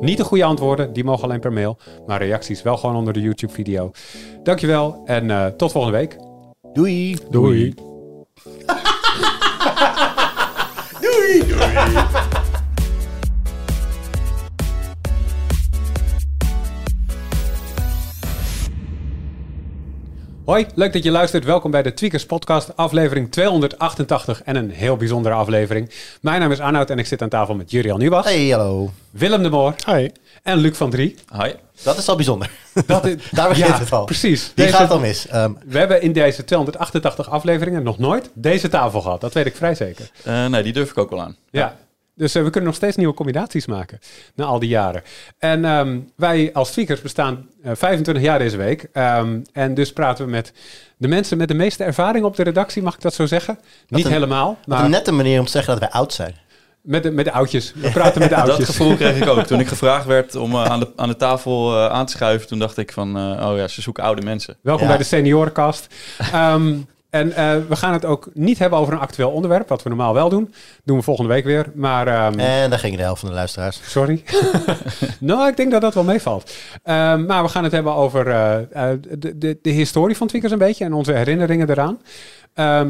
Niet de goede antwoorden, die mogen alleen per mail. Maar reacties wel gewoon onder de YouTube-video. Dankjewel en uh, tot volgende week. Doei. Doei. Doei. Doei. Hoi, leuk dat je luistert. Welkom bij de Tweakers Podcast, aflevering 288 en een heel bijzondere aflevering. Mijn naam is Arnoud en ik zit aan tafel met Jurian Nieuwbach. Hey, hallo. Willem de Moor. Hi. En Luc van Drie. Hi. Dat is al bijzonder. Dat is, Daar begint ja, het al. Precies. Die gaat al mis. Um, we hebben in deze 288 afleveringen nog nooit deze tafel gehad. Dat weet ik vrij zeker. Uh, nee, die durf ik ook wel aan. Ja. Dus uh, we kunnen nog steeds nieuwe combinaties maken na al die jaren. En um, wij als speakers bestaan uh, 25 jaar deze week. Um, en dus praten we met de mensen met de meeste ervaring op de redactie, mag ik dat zo zeggen? Dat Niet een, helemaal. Maar een nette manier om te zeggen dat wij oud zijn. Met de, met de oudjes. We praten met de oudjes. dat gevoel kreeg ik ook. Toen ik gevraagd werd om uh, aan, de, aan de tafel uh, aan te schuiven, toen dacht ik van, uh, oh ja, ze zoeken oude mensen. Welkom ja. bij de seniorenkast. Um, en uh, we gaan het ook niet hebben over een actueel onderwerp, wat we normaal wel doen. Doen we volgende week weer. Maar, um, en daar ging de helft van de luisteraars. Sorry. nou, ik denk dat dat wel meevalt. Um, maar we gaan het hebben over uh, uh, de, de, de historie van Tweakers een beetje en onze herinneringen eraan.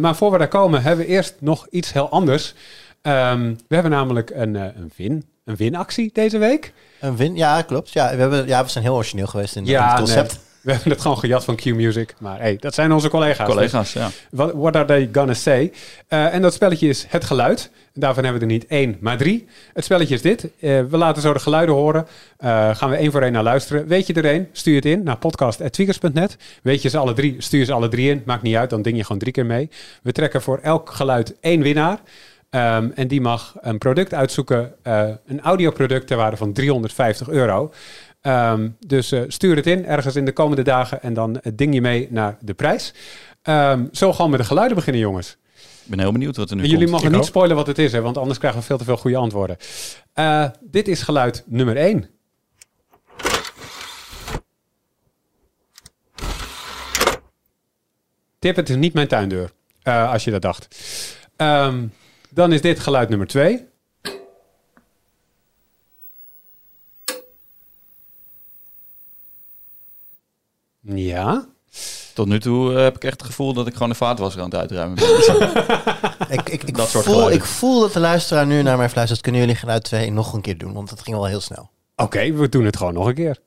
maar voor we daar komen, hebben we eerst nog iets heel anders. we hebben namelijk een, een win. Een winactie deze week. Een win? Ja, klopt. Ja, we, hebben, ja, we zijn heel origineel geweest in, ja, in het concept. Nee. We hebben het gewoon gejat van Q-Music. Maar hey, dat zijn onze collega's. Collega's, dus. ja. What, what, are they gonna say? Uh, en dat spelletje is het geluid. Daarvan hebben we er niet één, maar drie. Het spelletje is dit. Uh, we laten zo de geluiden horen. Uh, gaan we één voor één naar luisteren. Weet je er één? Stuur het in naar podcast.tweakers.net. Weet je ze alle drie? Stuur ze alle drie in. Maakt niet uit, dan ding je gewoon drie keer mee. We trekken voor elk geluid één winnaar. Um, en die mag een product uitzoeken, een audioproduct ter waarde van 350 euro. Um, dus uh, stuur het in ergens in de komende dagen en dan uh, ding je mee naar de prijs. Um, zo gewoon met de geluiden beginnen, jongens. Ik ben heel benieuwd wat er nu en komt. Jullie mogen Ik niet ook. spoilen wat het is, hè, want anders krijgen we veel te veel goede antwoorden. Uh, dit is geluid nummer 1. Tip, het is niet mijn tuindeur, als je dat dacht. Um, dan is dit geluid nummer 2. Ja. Tot nu toe uh, heb ik echt het gevoel dat ik gewoon de vaatwasser aan het uitruimen ben. ik, ik, ik, dat soort voel, ik voel dat de luisteraar nu naar mij fluistert. Kunnen jullie geluid 2 nog een keer doen? Want dat ging wel heel snel. Oké, okay, we doen het gewoon nog een keer.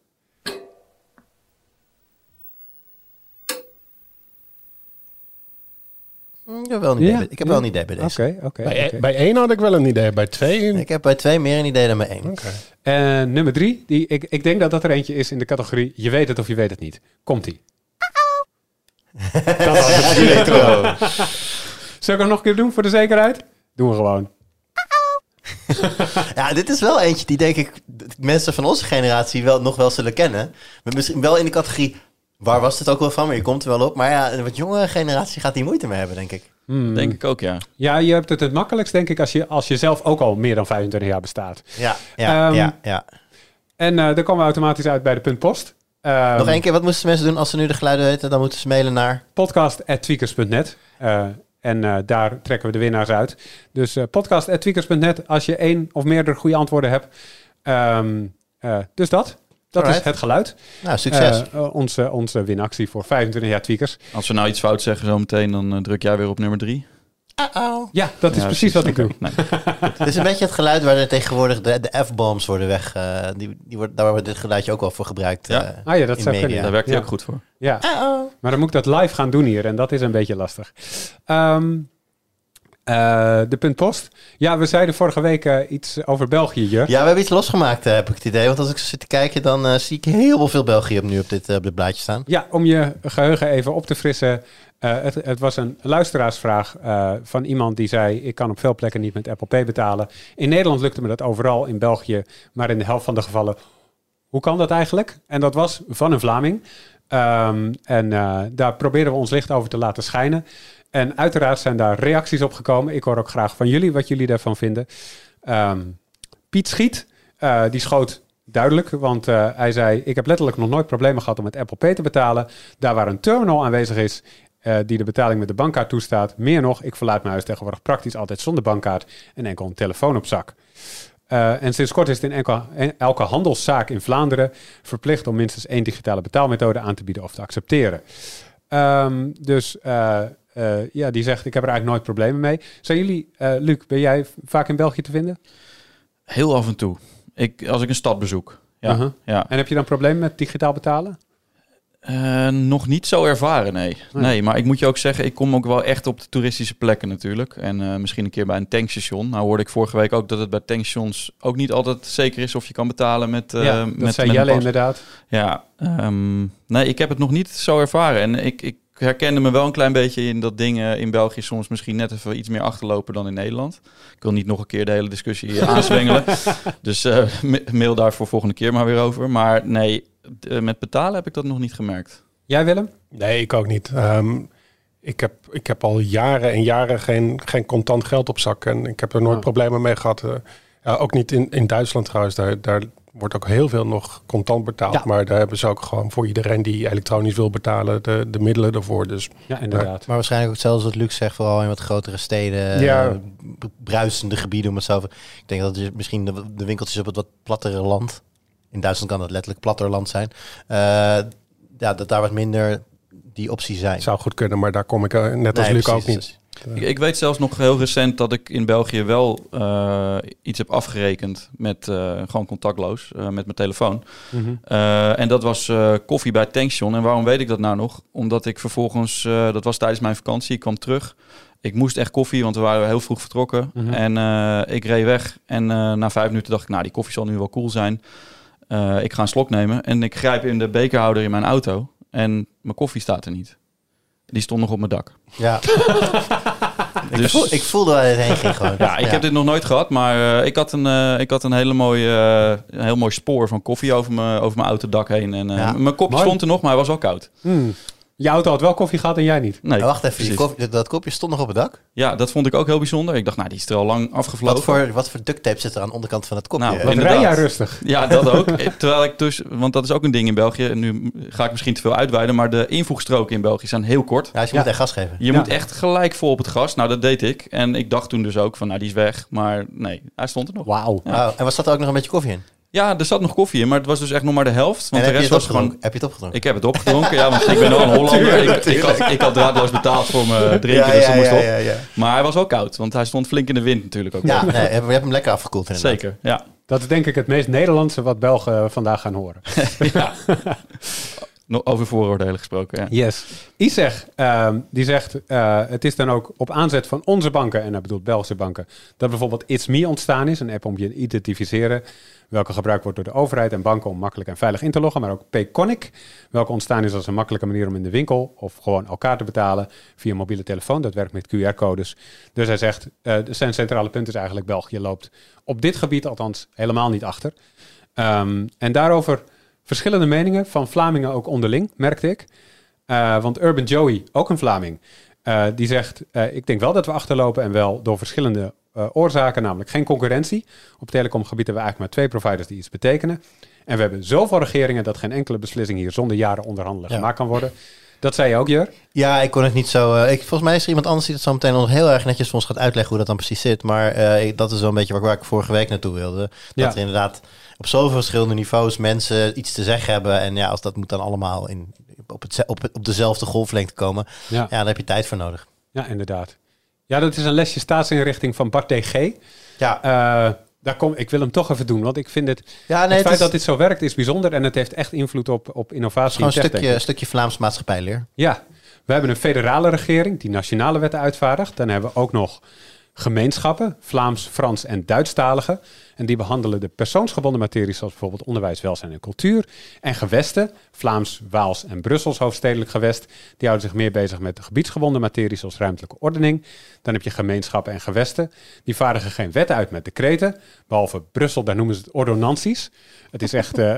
Ik heb wel een idee, ja, ik heb ja. wel een idee bij deze. Oké, okay, oké. bij, okay. bij één had ik wel een idee, bij twee... Ik heb bij twee meer een idee dan bij één. Okay. En nummer drie, die, ik, ik denk dat dat er eentje is in de categorie je weet het of je weet het niet. Komt-ie. dat was het. Zullen we het nog een keer doen voor de zekerheid? Doen we gewoon. ja, dit is wel eentje die denk ik mensen van onze generatie wel, nog wel zullen kennen. Maar misschien wel in de categorie Waar was het ook wel van, maar je komt er wel op. Maar ja, een wat jongere generatie gaat die moeite mee hebben, denk ik. Hmm. Denk ik ook, ja. Ja, je hebt het het makkelijkst, denk ik, als je, als je zelf ook al meer dan 25 jaar bestaat. Ja, ja, um, ja. ja. En uh, dan komen we automatisch uit bij de punt post. Um, Nog één keer, wat moesten mensen doen als ze nu de geluiden weten? Dan moeten ze mailen naar... podcast.tweakers.net. Uh, en uh, daar trekken we de winnaars uit. Dus uh, podcast.tweakers.net als je één of meerdere goede antwoorden hebt. Um, dus dat. Dat Alright. is het geluid. Nou, succes. Uh, onze, onze winactie voor 25 jaar tweakers. Als we nou iets fout zeggen zo meteen, dan uh, druk jij weer op nummer 3. Uh-oh. Ja, dat is ja, precies wat ik doe. Nee. Het is een beetje het geluid waar er tegenwoordig de, de F-bombs worden weg. Uh, die, die wordt, daar wordt dit geluidje ook wel voor gebruikt. Ja, ah, ja dat zou kunnen. Daar werkt hij ja. ook goed voor. Ja, Uh-oh. maar dan moet ik dat live gaan doen hier en dat is een beetje lastig. Um, uh, de punt post. Ja, we zeiden vorige week uh, iets over België, Jur. Ja, we hebben iets losgemaakt, uh, heb ik het idee. Want als ik zit te kijken, dan zie ik heel veel België op nu op dit, op dit blaadje staan. Ja, om je geheugen even op te frissen. Het, het, was een luisteraarsvraag van iemand die zei... ik kan op veel plekken niet met Apple Pay betalen. In Nederland lukte me dat overal, in België... maar in de helft van de gevallen... hoe kan dat eigenlijk? En dat was van een Vlaming. Um, en daar proberen we ons licht over te laten schijnen... En uiteraard zijn daar reacties op gekomen. Ik hoor ook graag van jullie wat jullie daarvan vinden. Um, Piet Schiet, uh, die schoot duidelijk, want uh, hij zei... ik heb letterlijk nog nooit problemen gehad om met Apple Pay te betalen. Daar waar een terminal aanwezig is... Uh, die de betaling met de bankkaart toestaat. Meer nog, ik verlaat mijn huis tegenwoordig praktisch altijd zonder bankkaart... en enkel een telefoon op zak. Eh, en sinds kort is het in elke, in elke handelszaak in Vlaanderen verplicht om minstens één digitale betaalmethode aan te bieden of te accepteren. Ehm, dus eh, eh, ja, die zegt, ik heb er eigenlijk nooit problemen mee. Zijn jullie, eh, Luc, ben jij vaak in België te vinden? Heel af en toe. Ik, als ik een stad bezoek. Ja, Uh-huh. ja. En heb je dan problemen met digitaal betalen? Eh, nog niet zo ervaren, nee. Nee. nee. maar ik moet je ook zeggen, ik kom ook wel echt op de toeristische plekken natuurlijk. En misschien een keer bij een tankstation. Nou hoorde ik vorige week ook dat het bij tankstations ook niet altijd zeker is of je kan betalen met... ja, dat met, zei met Jelle inderdaad. Ja, ehm, nee, ik heb het nog niet zo ervaren. En ik, ik herkende me wel een klein beetje in dat dingen in België soms misschien net even iets meer achterlopen dan in Nederland. Ik wil niet nog een keer de hele discussie hier aanzwengelen. dus eh, ma- mail daar voor volgende keer maar weer over. Maar nee, eh, met betalen heb ik dat nog niet gemerkt. Jij Willem? Nee, ik ook niet. Ehm, ik, heb, ik heb al jaren en jaren geen, geen contant geld op zak. En ik heb er nooit Oh. problemen mee gehad. Eh, ja, ook niet in, in Duitsland trouwens. Daar, daar wordt ook heel veel nog contant betaald. Ja. Maar daar hebben ze ook gewoon voor iedereen die elektronisch wil betalen... de, de middelen ervoor. Dus Ja, inderdaad. Maar waarschijnlijk ook hetzelfde wat Luc zegt, vooral in wat grotere steden, Ja. eh, bruisende gebieden om het zo. Ik denk dat je misschien de, de winkeltjes op het wat plattere land, in Duitsland kan dat letterlijk platter land zijn, eh, ja, dat daar wat minder die opties zijn. het zou goed kunnen. Maar daar kom ik eh, net als Nee, Luc precies. ook niet. Ik, ik weet zelfs nog heel recent dat ik in België wel eh, iets heb afgerekend met eh, gewoon contactloos, eh, met mijn telefoon. Mhm. Eh, en dat was eh, koffie bij tankstation. En waarom weet ik dat nou nog? Omdat ik vervolgens, eh, dat was tijdens mijn vakantie, ik kwam terug. Ik moest echt koffie, want we waren heel vroeg vertrokken. Mhm. En eh, ik reed weg. En eh, na vijf minuten dacht ik, nou, die koffie zal nu wel cool zijn. Eh, ik ga een slok nemen. En ik grijp in de bekerhouder in mijn auto. En mijn koffie staat er niet. Die stond nog op mijn dak. Ja. ik, Dus- voel, ik voelde waar het heen ging gewoon. Ja, ik heb dit nog nooit gehad, maar eh, ik, had een, eh, ik had een, hele mooie, eh, een heel mooi spoor van koffie over mijn, over mijn autodak heen. En, eh, Ja. Mijn kopje Mooi. stond er nog, maar hij was wel koud. Hmm. Je auto had wel koffie gehad en jij niet. Nee, wacht even, die koffie- dat kopje stond nog op het dak? Ja, dat vond ik ook heel bijzonder. Ik dacht, nou, die is er al lang afgevlogen. Wat voor, wat voor duct tape zit er aan de onderkant van het kopje? Nou, Wat rij jij rustig? Ja, dat ook. Terwijl ik dus, want dat is ook een ding in België. En nu ga ik misschien te veel uitweiden, maar de invoegstroken in België zijn heel kort. ja, dus je Ja. moet echt gas geven. Je Ja. moet echt gelijk vol op het gas. Nou, dat deed ik. En ik dacht toen dus ook van, nou, die is weg. Maar nee, hij stond er nog. Wauw. Ja. Oh, en was dat er ook nog een beetje koffie in? Ja, er zat nog koffie in, maar het was dus echt nog maar de helft. Want en de heb je, rest het was gewoon opgedronken? heb je het opgedronken? Ik heb het opgedronken, ja, want ik ben wel een Hollander. ik, ik, had, ik had draadloos betaald voor mijn drinken, dus dat moest op. ja, ja. Maar hij was wel koud, want hij stond flink in de wind natuurlijk ook. Ja, nee, je hebt je hebt hem lekker afgekoeld inderdaad. Zeker, ja. Dat is denk ik het meest Nederlandse wat Belgen vandaag gaan horen. ja. Nog over vooroordelen gesproken, ja. Yes. Iseg, ehm, die zegt, eh, het is dan ook op aanzet van onze banken, en dat bedoelt Belgische banken, dat bijvoorbeeld It's Me ontstaan is, een app om je te identificeren, welke gebruikt wordt door de overheid en banken om makkelijk en veilig in te loggen, maar ook Payconic, welke ontstaan is als een makkelijke manier om in de winkel of gewoon elkaar te betalen via mobiele telefoon. Dat werkt met QR-codes. Dus hij zegt, eh zijn centrale punt is eigenlijk België loopt op dit gebied althans helemaal niet achter. Ehm, en daarover verschillende meningen van Vlamingen ook onderling, merkte ik. Eh, want Urban Joey, ook een Vlaming, eh, die zegt: Ik denk wel dat we achterlopen en wel door verschillende eh, oorzaken, namelijk geen concurrentie. Op telecomgebied hebben we eigenlijk maar twee providers die iets betekenen. En we hebben zoveel regeringen dat geen enkele beslissing hier zonder jaren onderhandelen Ja. gemaakt kan worden. Dat zei je ook, Jur. Ja, ik kon het niet zo. eh, ik, volgens mij is er iemand anders die het zo meteen nog heel erg netjes voor ons gaat uitleggen hoe dat dan precies zit. Maar eh, ik- dat is wel een beetje waar, waar ik vorige week naartoe wilde. Dat Ja. er inderdaad op zoveel verschillende niveaus mensen iets te zeggen hebben. En ja, als dat moet dan allemaal in, op, het, op, op dezelfde golflengte komen, Ja, ja, dan heb je tijd voor nodig. ja inderdaad. Ja, dat is een lesje staatsinrichting van Bart DG. Ja, Eh, daar kom, ik wil hem toch even doen, want ik vind het... ja nee, het het feit is dat dit zo werkt is bijzonder en het heeft echt invloed op, op innovatie. gewoon een stukje, stukje Vlaams maatschappijleer. Ja, we hebben een federale regering die nationale wetten uitvaardigt. Dan hebben we ook nog gemeenschappen, Vlaams, Frans en Duitsstaligen. En die behandelen de persoonsgebonden materie zoals bijvoorbeeld onderwijs, welzijn en cultuur. En gewesten, Vlaams, Waals en Brussels hoofdstedelijk gewest. Die houden zich meer bezig met de gebiedsgebonden materie zoals ruimtelijke ordening. Dan heb je gemeenschappen en gewesten. Die vaardigen geen wetten uit met decreten. Behalve Brussel, daar noemen ze het ordonnanties. Het is echt, eh,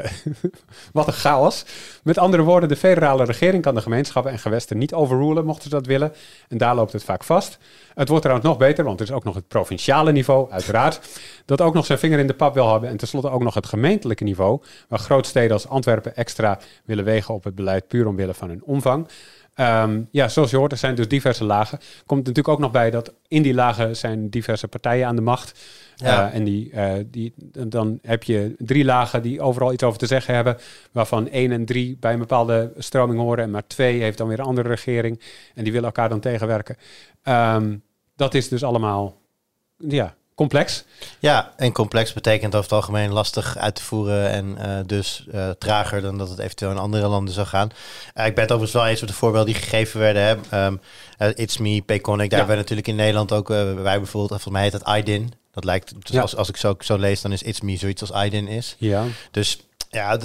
wat een chaos. Met andere woorden, de federale regering kan de gemeenschappen en gewesten niet overrulen, mochten ze dat willen. En daar loopt het vaak vast. Het wordt trouwens nog beter, want er is ook nog het provinciale niveau, uiteraard, dat ook nog zijn vinger in de pap wil hebben. En tenslotte ook nog het gemeentelijke niveau, waar grootsteden als Antwerpen extra willen wegen op het beleid puur omwille van hun omvang. Ehm, ja, zoals je hoort, er zijn dus diverse lagen. Komt natuurlijk ook nog bij dat in die lagen zijn diverse partijen aan de macht. Ja. Eh, en die, eh, die, dan heb je drie lagen die overal iets over te zeggen hebben. Waarvan één en drie bij een bepaalde stroming horen. En maar twee heeft dan weer een andere regering. En die willen elkaar dan tegenwerken. Ehm, dat is dus allemaal ja, complex. Ja, en complex betekent over het algemeen lastig uit te voeren en eh, dus eh, trager dan dat het eventueel in andere landen zou gaan. Eh, ik ben het overigens wel eens met de voorbeelden die gegeven werden. Hè. Eh, It's Me, Payconic, daar Ja. hebben we natuurlijk in Nederland ook, wij bijvoorbeeld, volgens mij heet het IDIN. Dat lijkt, dus Ja. als, als ik zo, zo lees, dan is It's Me zoiets als IDIN is. Ja. Dus ja,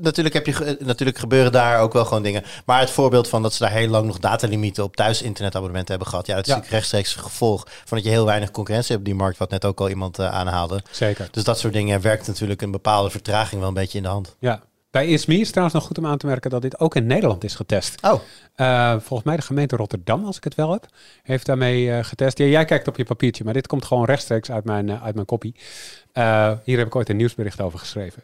natuurlijk, heb je, natuurlijk gebeuren daar ook wel gewoon dingen. Maar het voorbeeld van dat ze daar heel lang nog datalimieten op thuis internetabonnementen hebben gehad. Ja, dat is Ja. natuurlijk rechtstreeks een gevolg van dat je heel weinig concurrentie hebt op die markt. Wat net ook al iemand eh, aanhaalde. Zeker. Dus dat soort dingen werkt natuurlijk een bepaalde vertraging wel een beetje in de hand. Ja. Bij ISME is trouwens nog goed om aan te merken dat dit ook in Nederland is getest. Oh, Eh, volgens mij de gemeente Rotterdam, als ik het wel heb, heeft daarmee eh, getest. Ja, jij kijkt op je papiertje, maar dit komt gewoon rechtstreeks uit mijn, uit mijn kopie. Hier heb ik ooit een nieuwsbericht over geschreven.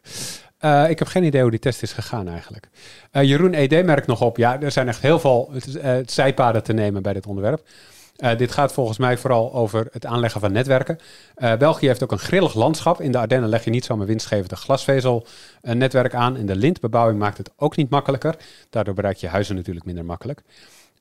Eh, ik heb geen idee hoe die test is gegaan eigenlijk. Eh, Jeroen ED merkt nog op, ja, er zijn echt heel veel eh, zijpaden te nemen bij dit onderwerp. Dit gaat volgens mij vooral over het aanleggen van netwerken. België heeft ook een grillig landschap. In de Ardennen leg je niet zomaar winstgevende glasvezelnetwerk aan. En de lintbebouwing maakt het ook niet makkelijker. Daardoor bereik je huizen natuurlijk minder makkelijk.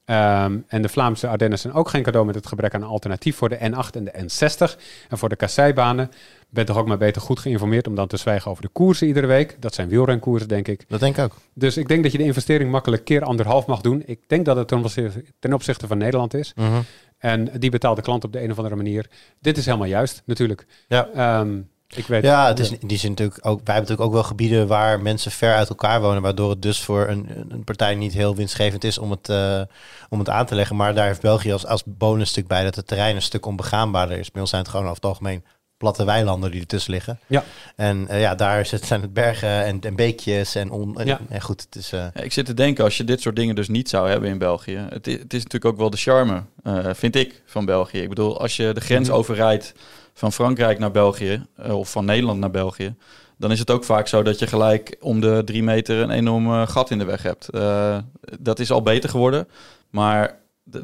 Ehm, en de Vlaamse Ardennen zijn ook geen cadeau met het gebrek aan een alternatief voor de N8 en de N60. En voor de kasseibanen ben toch ook maar beter goed geïnformeerd om dan te zwijgen over de koersen iedere week. Dat zijn wielrenkoersen, denk ik. dat denk ik ook. Dus ik denk dat je de investering makkelijk keer anderhalf mag doen. Ik denk dat het ten opzichte, ten opzichte van Nederland is. Mhm. En die betaalt de klant op de een of andere manier. Dit is helemaal juist, natuurlijk. Ja. Ehm, ik weet, Ja, het is die zin natuurlijk ook. Wij hebben natuurlijk ook wel gebieden waar mensen ver uit elkaar wonen, waardoor het dus voor een, een partij niet heel winstgevend is om het, eh, om het aan te leggen. Maar daar heeft België als, als bonusstuk bij dat het terrein een stuk onbegaanbaarder is. Bij ons zijn het gewoon over het algemeen platte weilanden die ertussen liggen. Ja. En eh, ja, daar zijn het bergen en, en beekjes en, on, en, Ja. en goed, het is... eh, ik zit te denken, als je dit soort dingen dus niet zou hebben in België. Het is, het is natuurlijk ook wel de charme, eh, vind ik, van België. Ik bedoel, als je de grens Mhm. overrijdt van Frankrijk naar België, eh, of van Nederland naar België, dan is het ook vaak zo dat je gelijk om de drie meter een enorm gat in de weg hebt. Eh, dat is al beter geworden, maar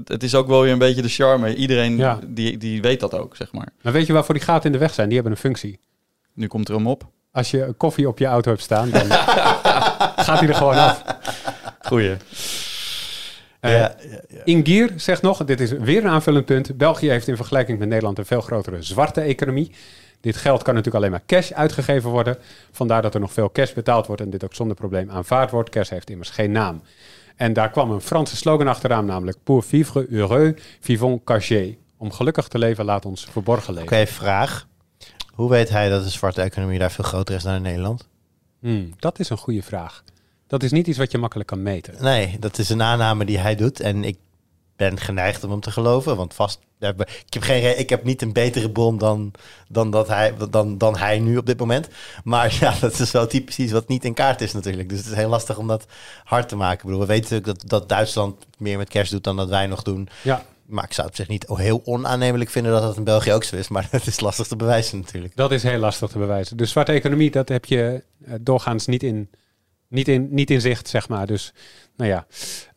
het is ook wel weer een beetje de charme. Iedereen Ja. die, die weet dat ook, zeg maar. Maar weet je waarvoor die gaten in de weg zijn? Die hebben een functie. Nu komt er hem op. Als je een koffie op je auto hebt staan, dan gaat hij er gewoon af. Goeie. Eh, ja, ja, ja. Ingier zegt nog, dit is weer een aanvullend punt. België heeft in vergelijking met Nederland een veel grotere zwarte economie. Dit geld kan natuurlijk alleen maar cash uitgegeven worden. Vandaar dat er nog veel cash betaald wordt en dit ook zonder probleem aanvaard wordt. Cash heeft immers geen naam. En daar kwam een Franse slogan achteraan, namelijk Pour vivre heureux, vivons caché. Om gelukkig te leven, laat ons verborgen leven. Oké, vraag. Hoe weet hij dat de zwarte economie daar veel groter is dan in Nederland? Hmm, dat is een goede vraag. Dat is niet iets wat je makkelijk kan meten. Nee, dat is een aanname die hij doet. En ik ben geneigd om hem te geloven. Want vast, ik heb, geen, ik heb niet een betere bron dan, dan, dat hij, dan, dan hij nu op dit moment. Maar ja, dat is wel typisch iets wat niet in kaart is natuurlijk. Dus het is heel lastig om dat hard te maken. Ik bedoel, we weten natuurlijk dat, dat Duitsland meer met kerst doet dan dat wij nog doen. Ja, Maar ik zou het zich niet heel onaannemelijk vinden dat dat in België ook zo is. Maar het is lastig te bewijzen natuurlijk. dat is heel lastig te bewijzen. De zwarte economie, dat heb je eh, doorgaans niet in, niet, in, niet in zicht, zeg maar. Dus, nou ja.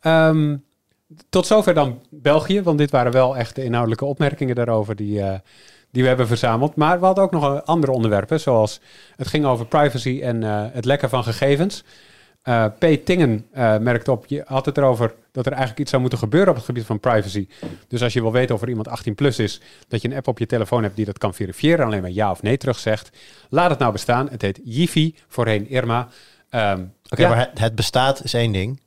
Ehm, tot zover dan België, want dit waren wel echt de inhoudelijke opmerkingen daarover die, eh, die we hebben verzameld. Maar we hadden ook nog andere onderwerpen, zoals het ging over privacy en eh, het lekken van gegevens. Eh, P. Tingen eh, merkt op, je had het erover dat er eigenlijk iets zou moeten gebeuren op het gebied van privacy. Dus als je wil weten of er iemand 18 plus is, dat je een app op je telefoon hebt die dat kan verifiëren, alleen maar ja of nee terugzegt. Laat het nou bestaan. Het heet Yifi, voorheen Irma. Ehm, Oké, ja, maar het, het bestaat is één ding.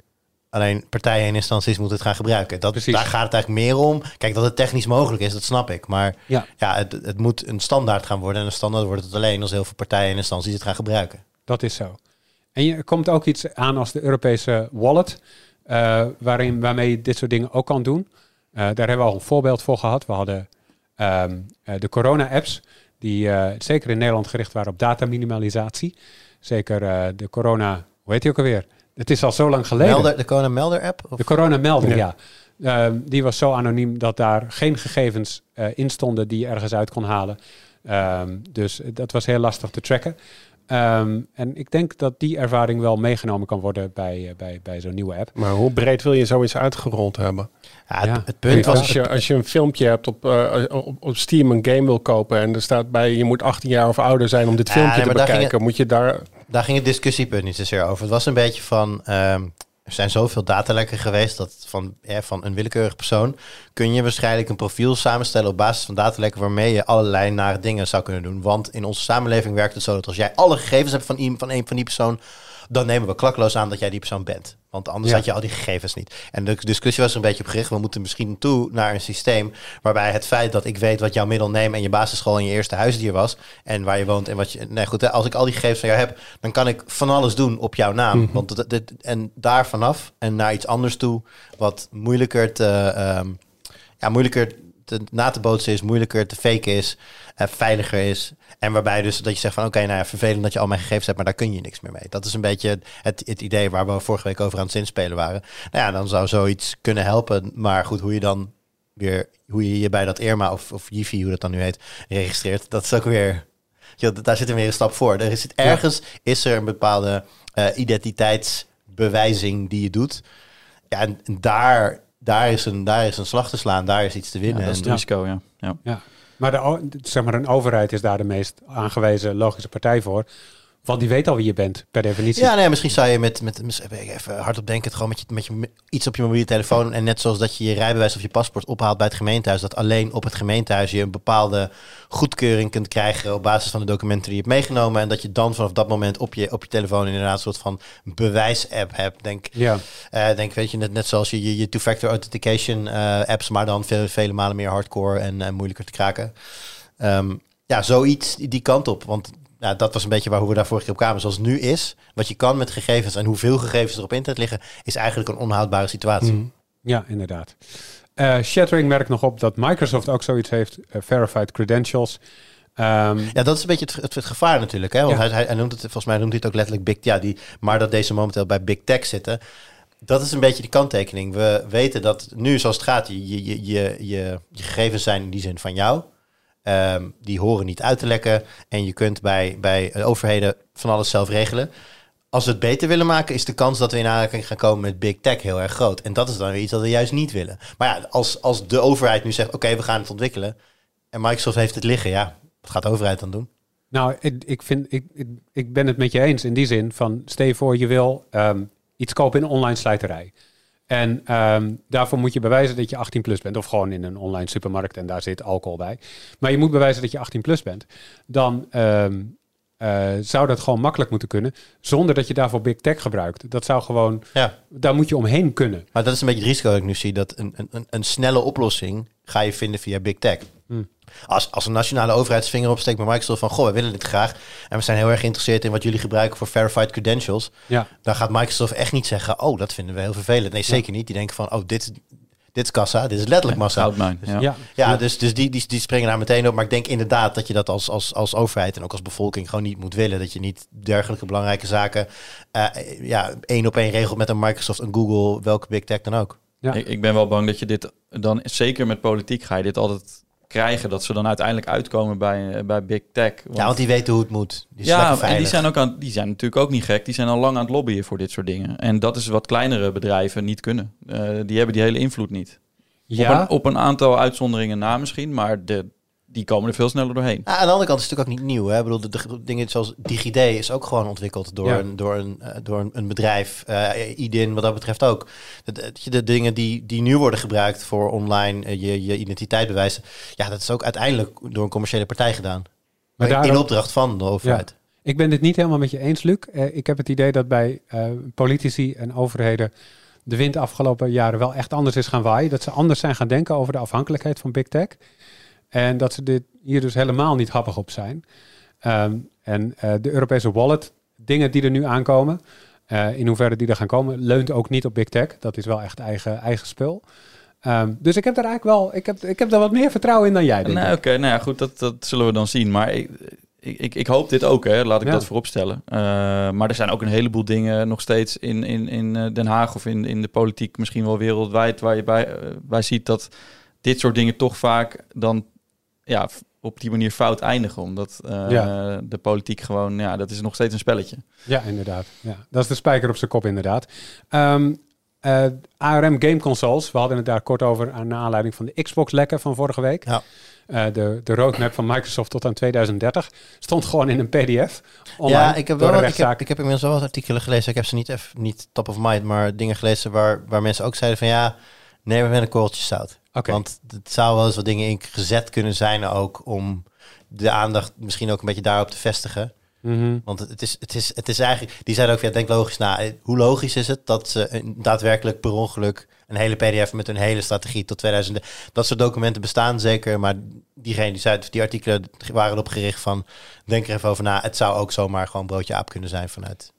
Alleen partijen en instanties moeten het gaan gebruiken. Dat, Precies. daar gaat het eigenlijk meer om. Kijk, dat het technisch mogelijk is, dat snap ik. Maar Ja. ja, het, het moet een standaard gaan worden. En een standaard wordt het alleen als heel veel partijen en instanties het gaan gebruiken. Dat is zo. En je er komt ook iets aan als de Europese wallet, eh, waarin, waarmee je dit soort dingen ook kan doen. Eh, daar hebben we al een voorbeeld voor gehad. We hadden ehm, eh, de corona-apps, die zeker in Nederland gericht waren op dataminimalisatie. Zeker de corona, hoe heet die ook alweer? Het is al zo lang geleden. Melder, de Corona Melder app? Of? De corona-melder, ja. Ja. Ehm, die was zo anoniem dat daar geen gegevens eh, in stonden die je ergens uit kon halen. Ehm, dus dat was heel lastig te tracken. Ehm, en ik denk dat die ervaring wel meegenomen kan worden bij, eh, bij, bij zo'n nieuwe app. Maar hoe breed wil je zoiets uitgerold hebben? Ja, het, Ja. het punt was... als, je, als je een filmpje hebt op, eh, op, op Steam een game wil kopen en er staat bij je moet 18 jaar of ouder zijn om dit Ja, filmpje nee, te bekijken, moet je daar Daar ging het discussiepunt niet zozeer over. Het was een beetje van... ehm, er zijn zoveel datalekken geweest dat van, van een willekeurig persoon kun je waarschijnlijk een profiel samenstellen op basis van datalekken waarmee je allerlei nare dingen zou kunnen doen. Want in onze samenleving werkt het zo dat als jij alle gegevens hebt van, i- van een van die persoon, dan nemen we klakloos aan dat jij die persoon bent. Want anders Ja. had je al die gegevens niet. En de discussie was er een beetje op gericht. We moeten misschien toe naar een systeem waarbij het feit dat ik weet wat jouw middelneem en je basisschool en je eerste huisdier was en waar je woont en wat je. Nee, goed. Als ik al die gegevens van jou heb, dan kan ik van alles doen op jouw naam. Want dat, dit, en daar vanaf en naar iets anders toe, wat moeilijker te, ehm, ja, moeilijker te, na te bootsen is, moeilijker te faken is, eh, veiliger is. En waarbij dus dat je zegt van oké, nou ja, vervelend dat je al mijn gegevens hebt, maar daar kun je niks meer mee. Dat is een beetje het, het idee waar we vorige week over aan het zinspelen waren. Nou ja, dan zou zoiets kunnen helpen. Maar goed, hoe je dan weer, hoe je je bij dat Irma of, of Jiffy, hoe dat dan nu heet, registreert, dat is ook weer, ja, daar zit er weer een stap voor. Er is, ergens is er een bepaalde eh, identiteitsbewijzing die je doet. Ja, en daar, daar, is een, daar is een slag te slaan, daar is iets te Ja, winnen. dat is het En- risico, ja. ja. Ja. Maar, de, zeg maar een overheid is daar de meest aangewezen logische partij voor. Want die weet al wie je bent, per definitie. Ja, nee, misschien zou je met, met even hardop denken, het gewoon met, je, met je, iets op je mobiele telefoon. En net zoals dat je je rijbewijs of je paspoort ophaalt bij het gemeentehuis, dat alleen op het gemeentehuis je een bepaalde goedkeuring kunt krijgen op basis van de documenten die je hebt meegenomen. En dat je dan vanaf dat moment op je, op je telefoon inderdaad een soort van bewijs-app hebt. Denk, Ja. eh, denk weet je, net, net zoals je je, je two-factor authentication eh, apps, maar dan veel, vele malen meer hardcore en eh, moeilijker te kraken. Ehm, ja, zoiets die kant op. Want ja, dat was een beetje waar hoe we daar vorige keer op kwamen. Zoals het nu is, wat je kan met gegevens en hoeveel gegevens er op internet liggen, is eigenlijk een onhoudbare situatie. Mhm. Ja, inderdaad. Eh Shattering merkt nog op dat Microsoft ook zoiets heeft, eh, verified credentials. Ehm, Ja, dat is een beetje het, het, het gevaar natuurlijk. Hè? Want Ja. hij, hij, hij noemt het, volgens mij noemt hij het ook letterlijk big, ja, die, maar dat deze momenteel bij big tech zitten. Dat is een beetje die kanttekening. We weten dat nu zoals het gaat, je, je, je, je, je gegevens zijn in die zin van jou. Ehm, die horen niet uit te lekken. En je kunt bij, bij overheden van alles zelf regelen. Als we het beter willen maken, is de kans dat we in aanraking gaan komen met big tech heel erg groot. En dat is dan weer iets dat we juist niet willen. Maar ja, als, als de overheid nu zegt, oké, we gaan het ontwikkelen. En Microsoft heeft het liggen, ja, wat gaat de overheid dan doen? Nou, ik, ik, vind, ik, ik, ik ben het met je eens in die zin van, stel je voor je wil ehm, iets kopen in een online slijterij. En ehm, daarvoor moet je bewijzen dat je 18 plus bent. Of gewoon in een online supermarkt en daar zit alcohol bij. Maar je moet bewijzen dat je 18 plus bent. Dan ehm, eh, zou dat gewoon makkelijk moeten kunnen. Zonder dat je daarvoor big tech gebruikt. Dat zou gewoon, Ja. daar moet je omheen kunnen. Maar dat is een beetje het risico dat ik nu zie. Dat een, een, een snelle oplossing ga je vinden via big tech. Hmm. Als, als een nationale overheid zijn vinger opsteekt met Microsoft van... goh, we willen dit graag en we zijn heel erg geïnteresseerd in wat jullie gebruiken voor verified credentials. Ja. Dan gaat Microsoft echt niet zeggen, oh, dat vinden we heel vervelend. Nee, zeker niet. Die denken van, oh, dit, dit is kassa, dit is letterlijk massa. Goudmijn. Ja. Ja. Ja, dus, dus die, die, die springen daar meteen op. Maar ik denk inderdaad dat je dat als, als, als overheid en ook als bevolking gewoon niet moet willen. Dat je niet dergelijke belangrijke zaken eh, ja, één op één regelt met een Microsoft, een Google, welke big tech dan ook. Ja. Ik, ik ben wel bang dat je dit dan, zeker met politiek, ga je dit altijd krijgen. Dat ze dan uiteindelijk uitkomen bij, eh, bij Big Tech. Ja, want die weten hoe het moet. Die ja, en die zijn, ook aan, die zijn natuurlijk ook niet gek. Die zijn al lang aan het lobbyen voor dit soort dingen. En dat is wat kleinere bedrijven niet kunnen. Eh, die hebben die hele invloed niet. Ja, Op, een, op een aantal uitzonderingen na misschien, maar de, die komen er veel sneller doorheen. Ah, aan de andere kant is het natuurlijk ook niet nieuw. Hè? Ik bedoel, de, de dingen zoals DigiD is ook gewoon ontwikkeld door, Ja. een, door, een, eh, door een, een bedrijf. eh IDIN wat dat betreft ook. De, de, de dingen die, die nu worden gebruikt voor online eh, je, je identiteit bewijzen. Ja, dat is ook uiteindelijk door een commerciële partij gedaan. Maar in opdracht van de overheid. Ik ben dit niet helemaal met je eens, Luc. Eh, ik heb het idee dat bij eh, politici en overheden de wind de afgelopen jaren wel echt anders is gaan waaien. Dat ze anders zijn gaan denken over de afhankelijkheid van big tech. En dat ze dit hier dus helemaal niet happig op zijn. Ehm, en eh, de Europese wallet, dingen die er nu aankomen, eh, in hoeverre die er gaan komen, leunt ook niet op big tech. Dat is wel echt eigen, eigen spul. Ehm, dus ik heb daar eigenlijk wel, ik heb, ik heb daar wat meer vertrouwen in dan jij. Denk ik. oké, nou ja, goed, dat, dat zullen we dan zien. Maar ik, ik, ik, hoop dit ook, hè. laat ik Ja. dat vooropstellen. Uh, maar er zijn ook een heleboel dingen nog steeds in, in, in eh, Den Haag of in, in de politiek, misschien wel wereldwijd, waar je bij, eh, bij ziet dat dit soort dingen toch vaak dan ja, op die manier fout eindigen. Omdat eh, Ja. de politiek gewoon, ja, dat is nog steeds een spelletje. Ja, inderdaad. Ja, dat is de spijker op zijn kop, inderdaad. Ehm, eh, ARM Game Consoles, we hadden het daar kort over aan naar aanleiding van de Xbox-lekken van vorige week. Ja. Eh, de, de roadmap van Microsoft tot aan 2030 stond gewoon in een PDF. Online, ja, ik heb, door wel, een ik, heb, ik heb inmiddels wel wat artikelen gelezen. Ik heb ze niet, even, niet top of mind, maar dingen gelezen waar, waar mensen ook zeiden van ja, neem het met een korreltje zout. Want het zou wel eens wat dingen in gezet kunnen zijn ook om de aandacht misschien ook een beetje daarop te vestigen. Mhm. Want het is, het is, het is eigenlijk, die zeiden ook, ja, denk logisch na. Eh, Hoe logisch is het dat ze een- daadwerkelijk per ongeluk een hele PDF met hun hele strategie tot 2000. Dat soort documenten bestaan zeker, maar diegene die zei, die artikelen waren erop gericht van, denk er even over na. Het zou ook zomaar gewoon broodje aap kunnen zijn vanuit.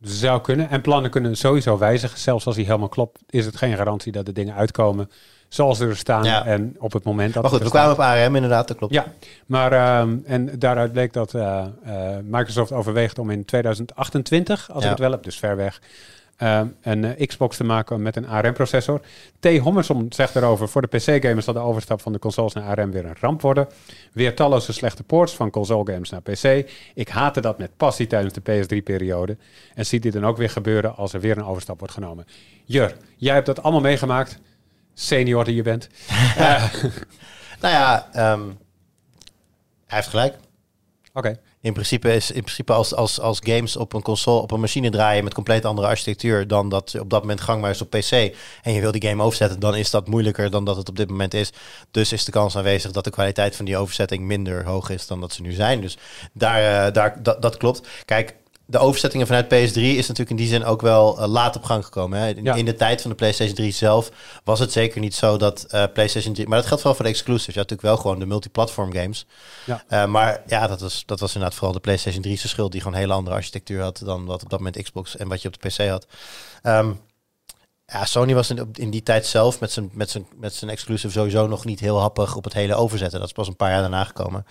Zou kunnen. En plannen kunnen sowieso wijzigen. Zelfs als die helemaal klopt, is het geen garantie dat de dingen uitkomen zoals ze er staan. Ja. En op het moment dat Maar goed, we kwamen op ARM inderdaad, dat klopt. Ja, maar ehm, en daaruit bleek dat eh, eh, Microsoft overweegt om in 2028, als Ja. ik het wel heb, dus ver weg, ehm, een eh, Xbox te maken met een ARM-processor. T. Hommerson zegt erover, voor de PC-gamers zal de overstap van de consoles naar ARM weer een ramp worden. Weer talloze slechte ports van console-games naar PC. Ik haatte dat met passie tijdens de PS3-periode. En ziet dit dan ook weer gebeuren als er weer een overstap wordt genomen. Jur, jij hebt dat allemaal meegemaakt. Senior die je bent. Eh, Nou ja, ehm, hij heeft gelijk. Oké. In principe is in principe als, als, als games op een console, op een machine draaien met compleet andere architectuur dan dat op dat moment gangbaar is op PC. En je wil die game overzetten, dan is dat moeilijker dan dat het op dit moment is. Dus is de kans aanwezig dat de kwaliteit van die overzetting minder hoog is dan dat ze nu zijn. Dus daar, eh, daar, dat, dat klopt. Kijk, de overzettingen vanuit PS3 is natuurlijk in die zin ook wel eh, laat op gang gekomen. Hè. In, Ja. in de tijd van de PlayStation 3 zelf was het zeker niet zo dat eh, PlayStation 3... Maar dat geldt wel voor de exclusives. Had natuurlijk wel gewoon de multiplatform games. Ja. Eh, maar ja, dat was, dat was inderdaad vooral de PlayStation 3 zijn schuld... die gewoon een hele andere architectuur had dan wat op dat moment Xbox en wat je op de PC had. Ehm, ja, Sony was in, in die tijd zelf met zijn, met, zijn, met zijn exclusive sowieso nog niet heel happig op het hele overzetten. Dat is pas een paar jaar daarna gekomen.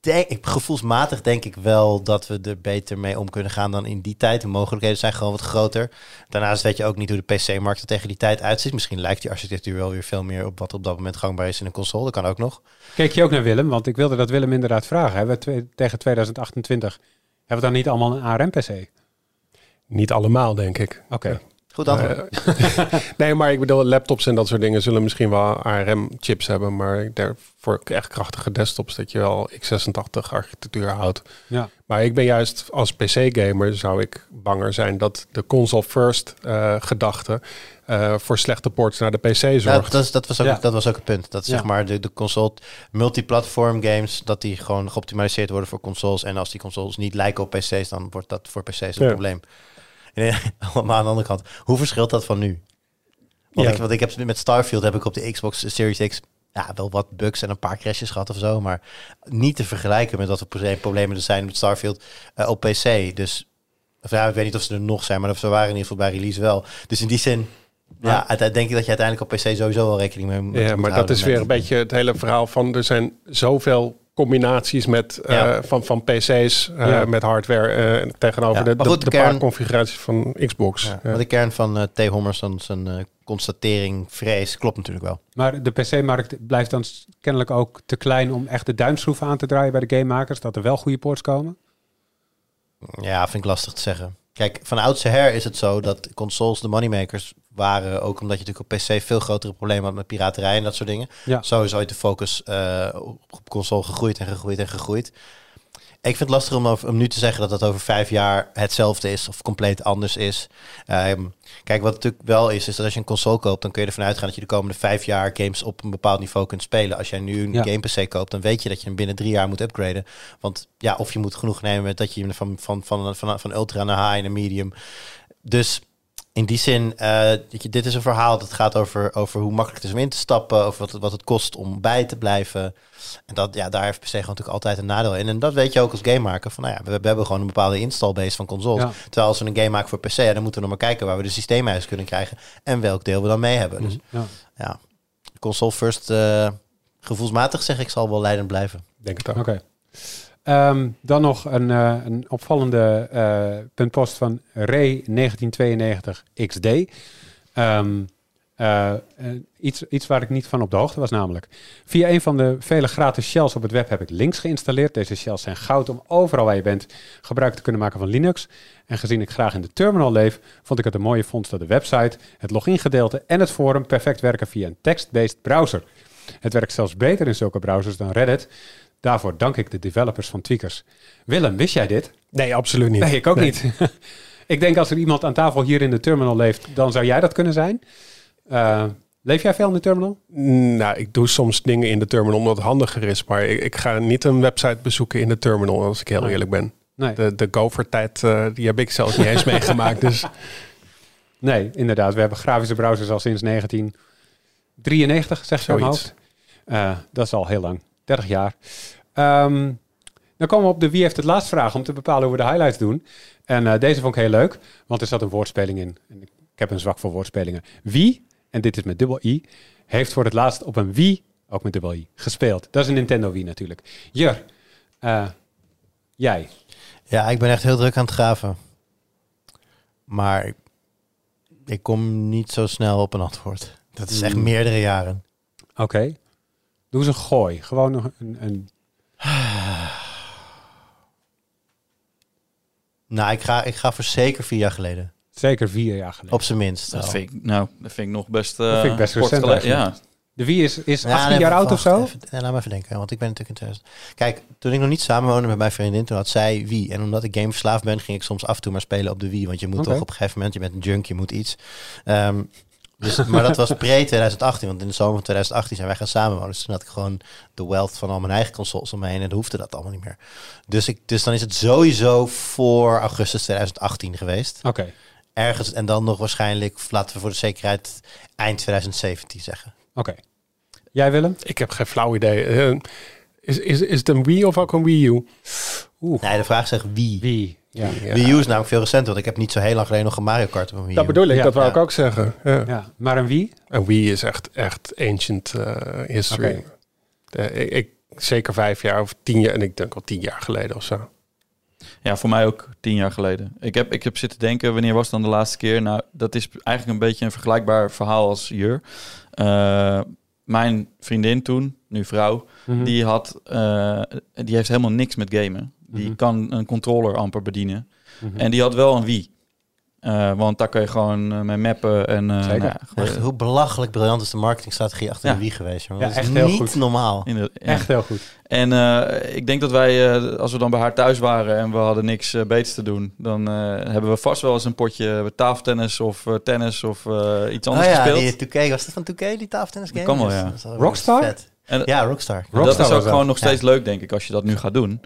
Denk, ik, gevoelsmatig denk ik wel dat we er beter mee om kunnen gaan dan in die tijd. De mogelijkheden zijn gewoon wat groter. Daarnaast weet je ook niet hoe de PC-markt er tegen die tijd uitziet. Misschien lijkt die architectuur wel weer veel meer op wat op dat moment gangbaar is in een console. Dat kan ook nog. Keek je ook naar Willem? Want ik wilde dat Willem inderdaad vragen. Hebben we twee- tegen 2028 hebben we dan niet allemaal een ARM-PC? Niet allemaal, denk ik. Oké. Goed antwoord. Eh, nee, maar ik bedoel, laptops en dat soort dingen zullen misschien wel ARM-chips hebben. Maar voor echt krachtige desktops dat je wel x86-architectuur houdt. Ja. Maar ik ben juist als PC-gamer zou ik banger zijn dat de console-first eh, gedachte eh, voor slechte ports naar de PC zorgt. Ja, dat, is- dat, was ook, Ja. dat was ook het punt. Dat Ja. zeg maar de, de console multiplatform games, dat die gewoon geoptimaliseerd worden voor consoles. En als die consoles niet lijken op PC's, dan wordt dat voor PC's een Ja. probleem. Maar aan de andere kant, hoe verschilt dat van nu? Want, Ja. ik, want ik heb met Starfield heb ik op de Xbox Series X ja, wel wat bugs en een paar crashes gehad of zo. Maar niet te vergelijken met wat voor proble- problemen er zijn met Starfield eh, op PC. Dus of ja, ik weet niet of ze er nog zijn, maar ze waren in ieder geval bij release wel. Dus in die zin, ja, denk ik dat je uiteindelijk op PC sowieso wel rekening mee moet Ja, maar dat is weer een beetje het hele verhaal van er zijn zoveel combinaties met, eh, Ja. van, van PC's eh, Ja. met hardware eh, tegenover Ja, de, goed, de de paar kern- configuraties van Xbox. Ja, Ja. maar de kern van eh T. Hommerson, zijn eh, constatering, vrees, klopt natuurlijk wel. Maar de PC-markt blijft dan kennelijk ook te klein om echt de duimschroeven aan te draaien bij de gamemakers. Dat er wel goede ports komen. Ja, vind ik lastig te zeggen. Kijk, van oudsher is het zo dat consoles de moneymakers waren. Ook omdat je natuurlijk op PC veel grotere problemen had met piraterij en dat soort dingen. Ja. Zo is ooit de focus eh, op console gegroeid en gegroeid en gegroeid. Ik vind het lastig om, over, om nu te zeggen dat dat over vijf jaar hetzelfde is of compleet anders is. Ehm, kijk, wat natuurlijk wel is, is dat als je een console koopt, dan kun je ervan uitgaan dat je de komende vijf jaar games op een bepaald niveau kunt spelen. Als jij nu een Ja. game PC koopt, dan weet je dat je hem binnen drie jaar moet upgraden. Want ja, of je moet genoeg nemen met dat je hem van, van, van, van, van ultra naar high en medium. Dus in die zin, eh, dit is een verhaal dat gaat over, over hoe makkelijk het is om in te stappen, over wat, het- wat het kost om bij te blijven. En dat, ja, daar heeft PC gewoon natuurlijk altijd een nadeel in. En dat weet je ook als gamemaker. Van, nou ja, we, we hebben gewoon een bepaalde installbase van consoles. Ja. Terwijl als we een game maken voor PC, ja, dan moeten we nog maar kijken waar we de systeemhuis kunnen krijgen en welk deel we dan mee hebben. Dus Ja. ja, console first, eh, gevoelsmatig zeg ik, zal wel leidend blijven. Denk het ook. Oké. Ehm, dan nog een, eh, een opvallende eh, puntpost van Ray 1992 XD. Ehm, Eh, iets, iets waar ik niet van op de hoogte was namelijk. Via een van de vele gratis shells op het web heb ik links geïnstalleerd. Deze shells zijn goud om overal waar je bent gebruik te kunnen maken van Linux. En gezien ik graag in de terminal leef, vond ik het een mooie vondst dat de website, het logingedeelte en het forum perfect werken via een text-based browser. Het werkt zelfs beter in zulke browsers dan Reddit. Daarvoor dank ik de developers van Tweakers. Willem, wist jij dit? Nee, absoluut niet. Nee, ik ook niet. ik denk als er iemand aan tafel hier in de terminal leeft, dan zou jij dat kunnen zijn. Uh, leef jij veel in de terminal? Nou, ik doe soms dingen in de terminal omdat het handiger is. Maar ik, ik ga niet een website bezoeken in de terminal, als ik heel eerlijk ben. Nee. De, de Gopher-tijd, uh, die heb ik zelfs niet eens meegemaakt. Dus. Nee, inderdaad. We hebben grafische browsers al sinds 1993, zeg je hoofd. Uh, dat is al heel lang. 30 jaar. Um, dan komen we op de wie heeft het laatst vraag om te bepalen hoe we de highlights doen. En uh, deze vond ik heel leuk, want er zat een woordspeling in. En ik heb een zwak voor woordspelingen. Wie, en dit is met dubbel i, heeft voor het laatst op een wie, ook met dubbel i, gespeeld. Dat is een Nintendo Wii natuurlijk. Jur, uh, jij? Ja, ik ben echt heel druk aan het graven. Maar ik kom niet zo snel op een antwoord. Dat is echt hmm. meerdere jaren. Oké. Doe eens een gooi. Gewoon een... een... nou, ik ga, ik ga voor zeker vier jaar geleden. Zeker vier jaar geleden. Op zijn minst. Dat vind ik, nou, dat vind ik nog best... Uh, dat vind ik best recent Ja. De wie is, is 18 jaar oud of zo? Even, laat me even denken, want ik ben natuurlijk in Kijk, toen ik nog niet samenwoonde met mijn vriendin, toen had zij wie. En omdat ik gameverslaafd ben, ging ik soms af en toe maar spelen op de wie. Want je moet toch op een gegeven moment, je bent een junk, je moet iets. Um, dus, maar dat was pre-2018, want in de zomer van 2018 zijn wij gaan samenwonen. Dus toen had ik gewoon de wealth van al mijn eigen consoles om me heen en dan hoefde dat allemaal niet meer. Dus, ik, dus dan is het sowieso voor augustus 2018 geweest. Oké. Ergens en dan nog waarschijnlijk, laten we voor de zekerheid, eind 2017 zeggen. Oké. Jij Willem? Ik heb geen flauw idee. Uh, is, is, is het een Wii of ook een Wii U? Oeh. Nee, de vraag zegt wie. Wie? Ja. Wii U is namelijk veel recenter, want ik heb niet zo heel lang geleden nog een Mario Kart op Wii Dat bedoel ik, dat wou ik ook zeggen. Ja. Maar een Wii? Een Wii is echt, echt ancient uh, history. ik, ik, zeker vijf jaar of tien jaar, en ik denk al tien jaar geleden of zo. Ja, voor mij ook tien jaar geleden. Ik heb, ik heb zitten denken, wanneer was het dan de laatste keer? Nou, dat is eigenlijk een beetje een vergelijkbaar verhaal als Jur. Uh, mijn vriendin toen, nu vrouw, mhm. die, had, uh, die heeft helemaal niks met gamen. Die mhm. kan een controller amper bedienen. Mhm. En die had wel een Wii. Uh, want daar kun je gewoon uh, mee mappen. En, uh, Zeker. Nou, echt, hoe belachelijk briljant is de marketingstrategie achter ja. de Wii geweest. Ja, echt heel niet goed. normaal. Echt heel goed. En ik denk dat wij, als we dan bij haar thuis waren en we hadden niks beters te doen, dan hebben we vast wel eens een potje tafeltennis of tennis of iets anders oh, ja, gespeeld. Die 2K, was dat van 2K, die tafeltennis game? kan wel, ja. Rockstar? En, ja, Rockstar. Rockstar. Dat is ook gewoon nog steeds leuk, denk ik, als je dat nu gaat doen.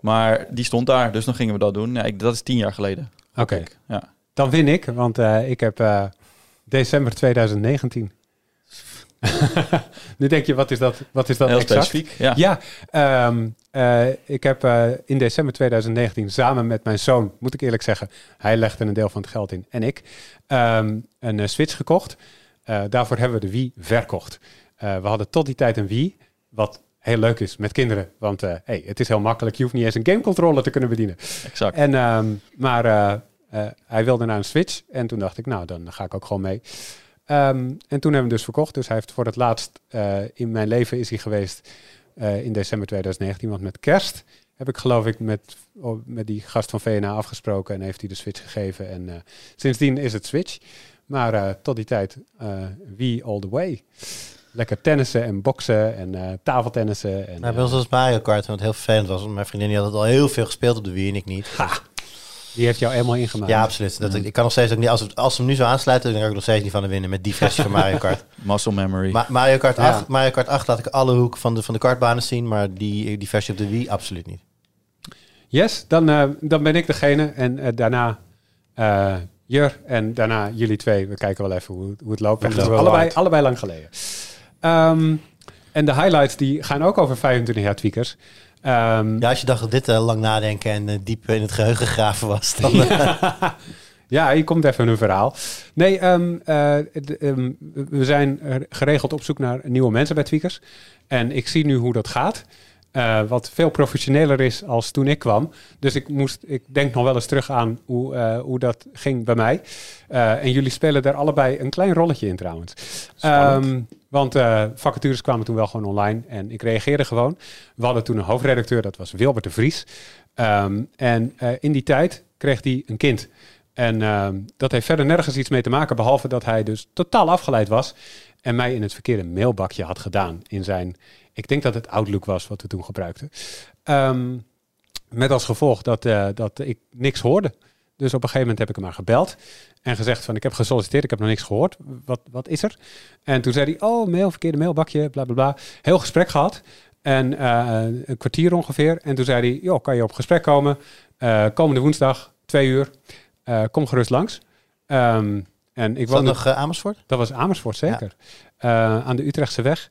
Maar die stond daar, dus dan gingen we dat doen. Ja, ik, dat is tien jaar geleden. Oké. Ja. Dan win ik, want uh, ik heb uh, december 2019. nu denk je, wat is dat, wat is dat Heel exact? specifiek, ja. Ja, um, uh, ik heb in december 2019 samen met mijn zoon, moet ik eerlijk zeggen, hij legde een deel van het geld in en ik, um, een Switch gekocht. daarvoor hebben we de Wii verkocht. we hadden tot die tijd een Wii, wat heel leuk is met kinderen. Want uh, hey, het is heel makkelijk. Je hoeft niet eens een gamecontroller te kunnen bedienen. Exact. En, um, maar uh, uh, hij wilde naar een Switch. En toen dacht ik, nou, dan ga ik ook gewoon mee. Um, en toen hebben we hem dus verkocht. Dus hij heeft voor het laatst in mijn leven is hij geweest in december 2019. Want met kerst heb ik geloof ik met, oh, met die gast van VNA afgesproken. En heeft hij de Switch gegeven. En sindsdien is het Switch. Maar tot die tijd, wie all the way lekker tennissen en boksen en uh, tafeltennissen. En, nou, bij ons was Mario Kart, wat heel vervelend was. Mijn vriendin die had het al heel veel gespeeld op de Wii en ik niet. Ha, die heeft jou helemaal ingemaakt. Ja, absoluut. Dat, Ik kan nog steeds ook niet, als, als ze hem nu zo aansluiten, dan kan ik nog steeds niet van de winnen met die versie van Mario Kart. Muscle memory. Ma Mario, Kart 8, Mario Kart 8 laat ik alle hoeken van de, van de kartbanen zien, maar die, die versie op de Wii absoluut niet. Yes, dan, uh, dan ben ik degene en uh, daarna Jur en daarna jullie twee. We kijken wel even hoe, hoe het loopt. Het allebei, allebei lang geleden. Um, en de highlights die gaan ook over 25 jaar tweakers. Um, ja, als je dacht dat dit uh, lang nadenken en uh, diep in het geheugen gegraven was. Dan, ja. ja, hier komt even een verhaal. Nee, um, uh, we zijn geregeld op zoek naar nieuwe mensen bij tweakers. En ik zie nu hoe dat gaat. Wat veel professioneler is als toen ik kwam. Dus ik moest, ik denk nog wel eens terug aan hoe, hoe dat ging bij mij. En jullie spelen daar allebei een klein rolletje in trouwens. Um, want vacatures kwamen toen wel gewoon online en ik reageerde gewoon. We hadden toen een hoofdredacteur, dat was Wilbert de Vries. Um, en in die tijd kreeg hij een kind. En ehm, dat heeft verder nergens iets mee te maken, behalve dat hij dus totaal afgeleid was en mij in het verkeerde mailbakje had gedaan in zijn, ik denk dat het Outlook was wat we toen gebruikten. Um, met als gevolg dat, uh, dat ik niks hoorde. Dus op een gegeven moment heb ik hem maar gebeld en gezegd van ik heb gesolliciteerd, ik heb nog niks gehoord. Wat, wat is er? En toen zei hij, oh mail, verkeerde mailbakje, bla bla bla. Heel gesprek gehad. En uh, een kwartier ongeveer. En toen zei hij, joh, kan je op gesprek komen? Uh, komende woensdag, twee uur. Uh, kom gerust langs. Um, en ik was dat nog Amersfoort? Dat was Amersfoort, zeker. Ja. Aan de Utrechtse weg.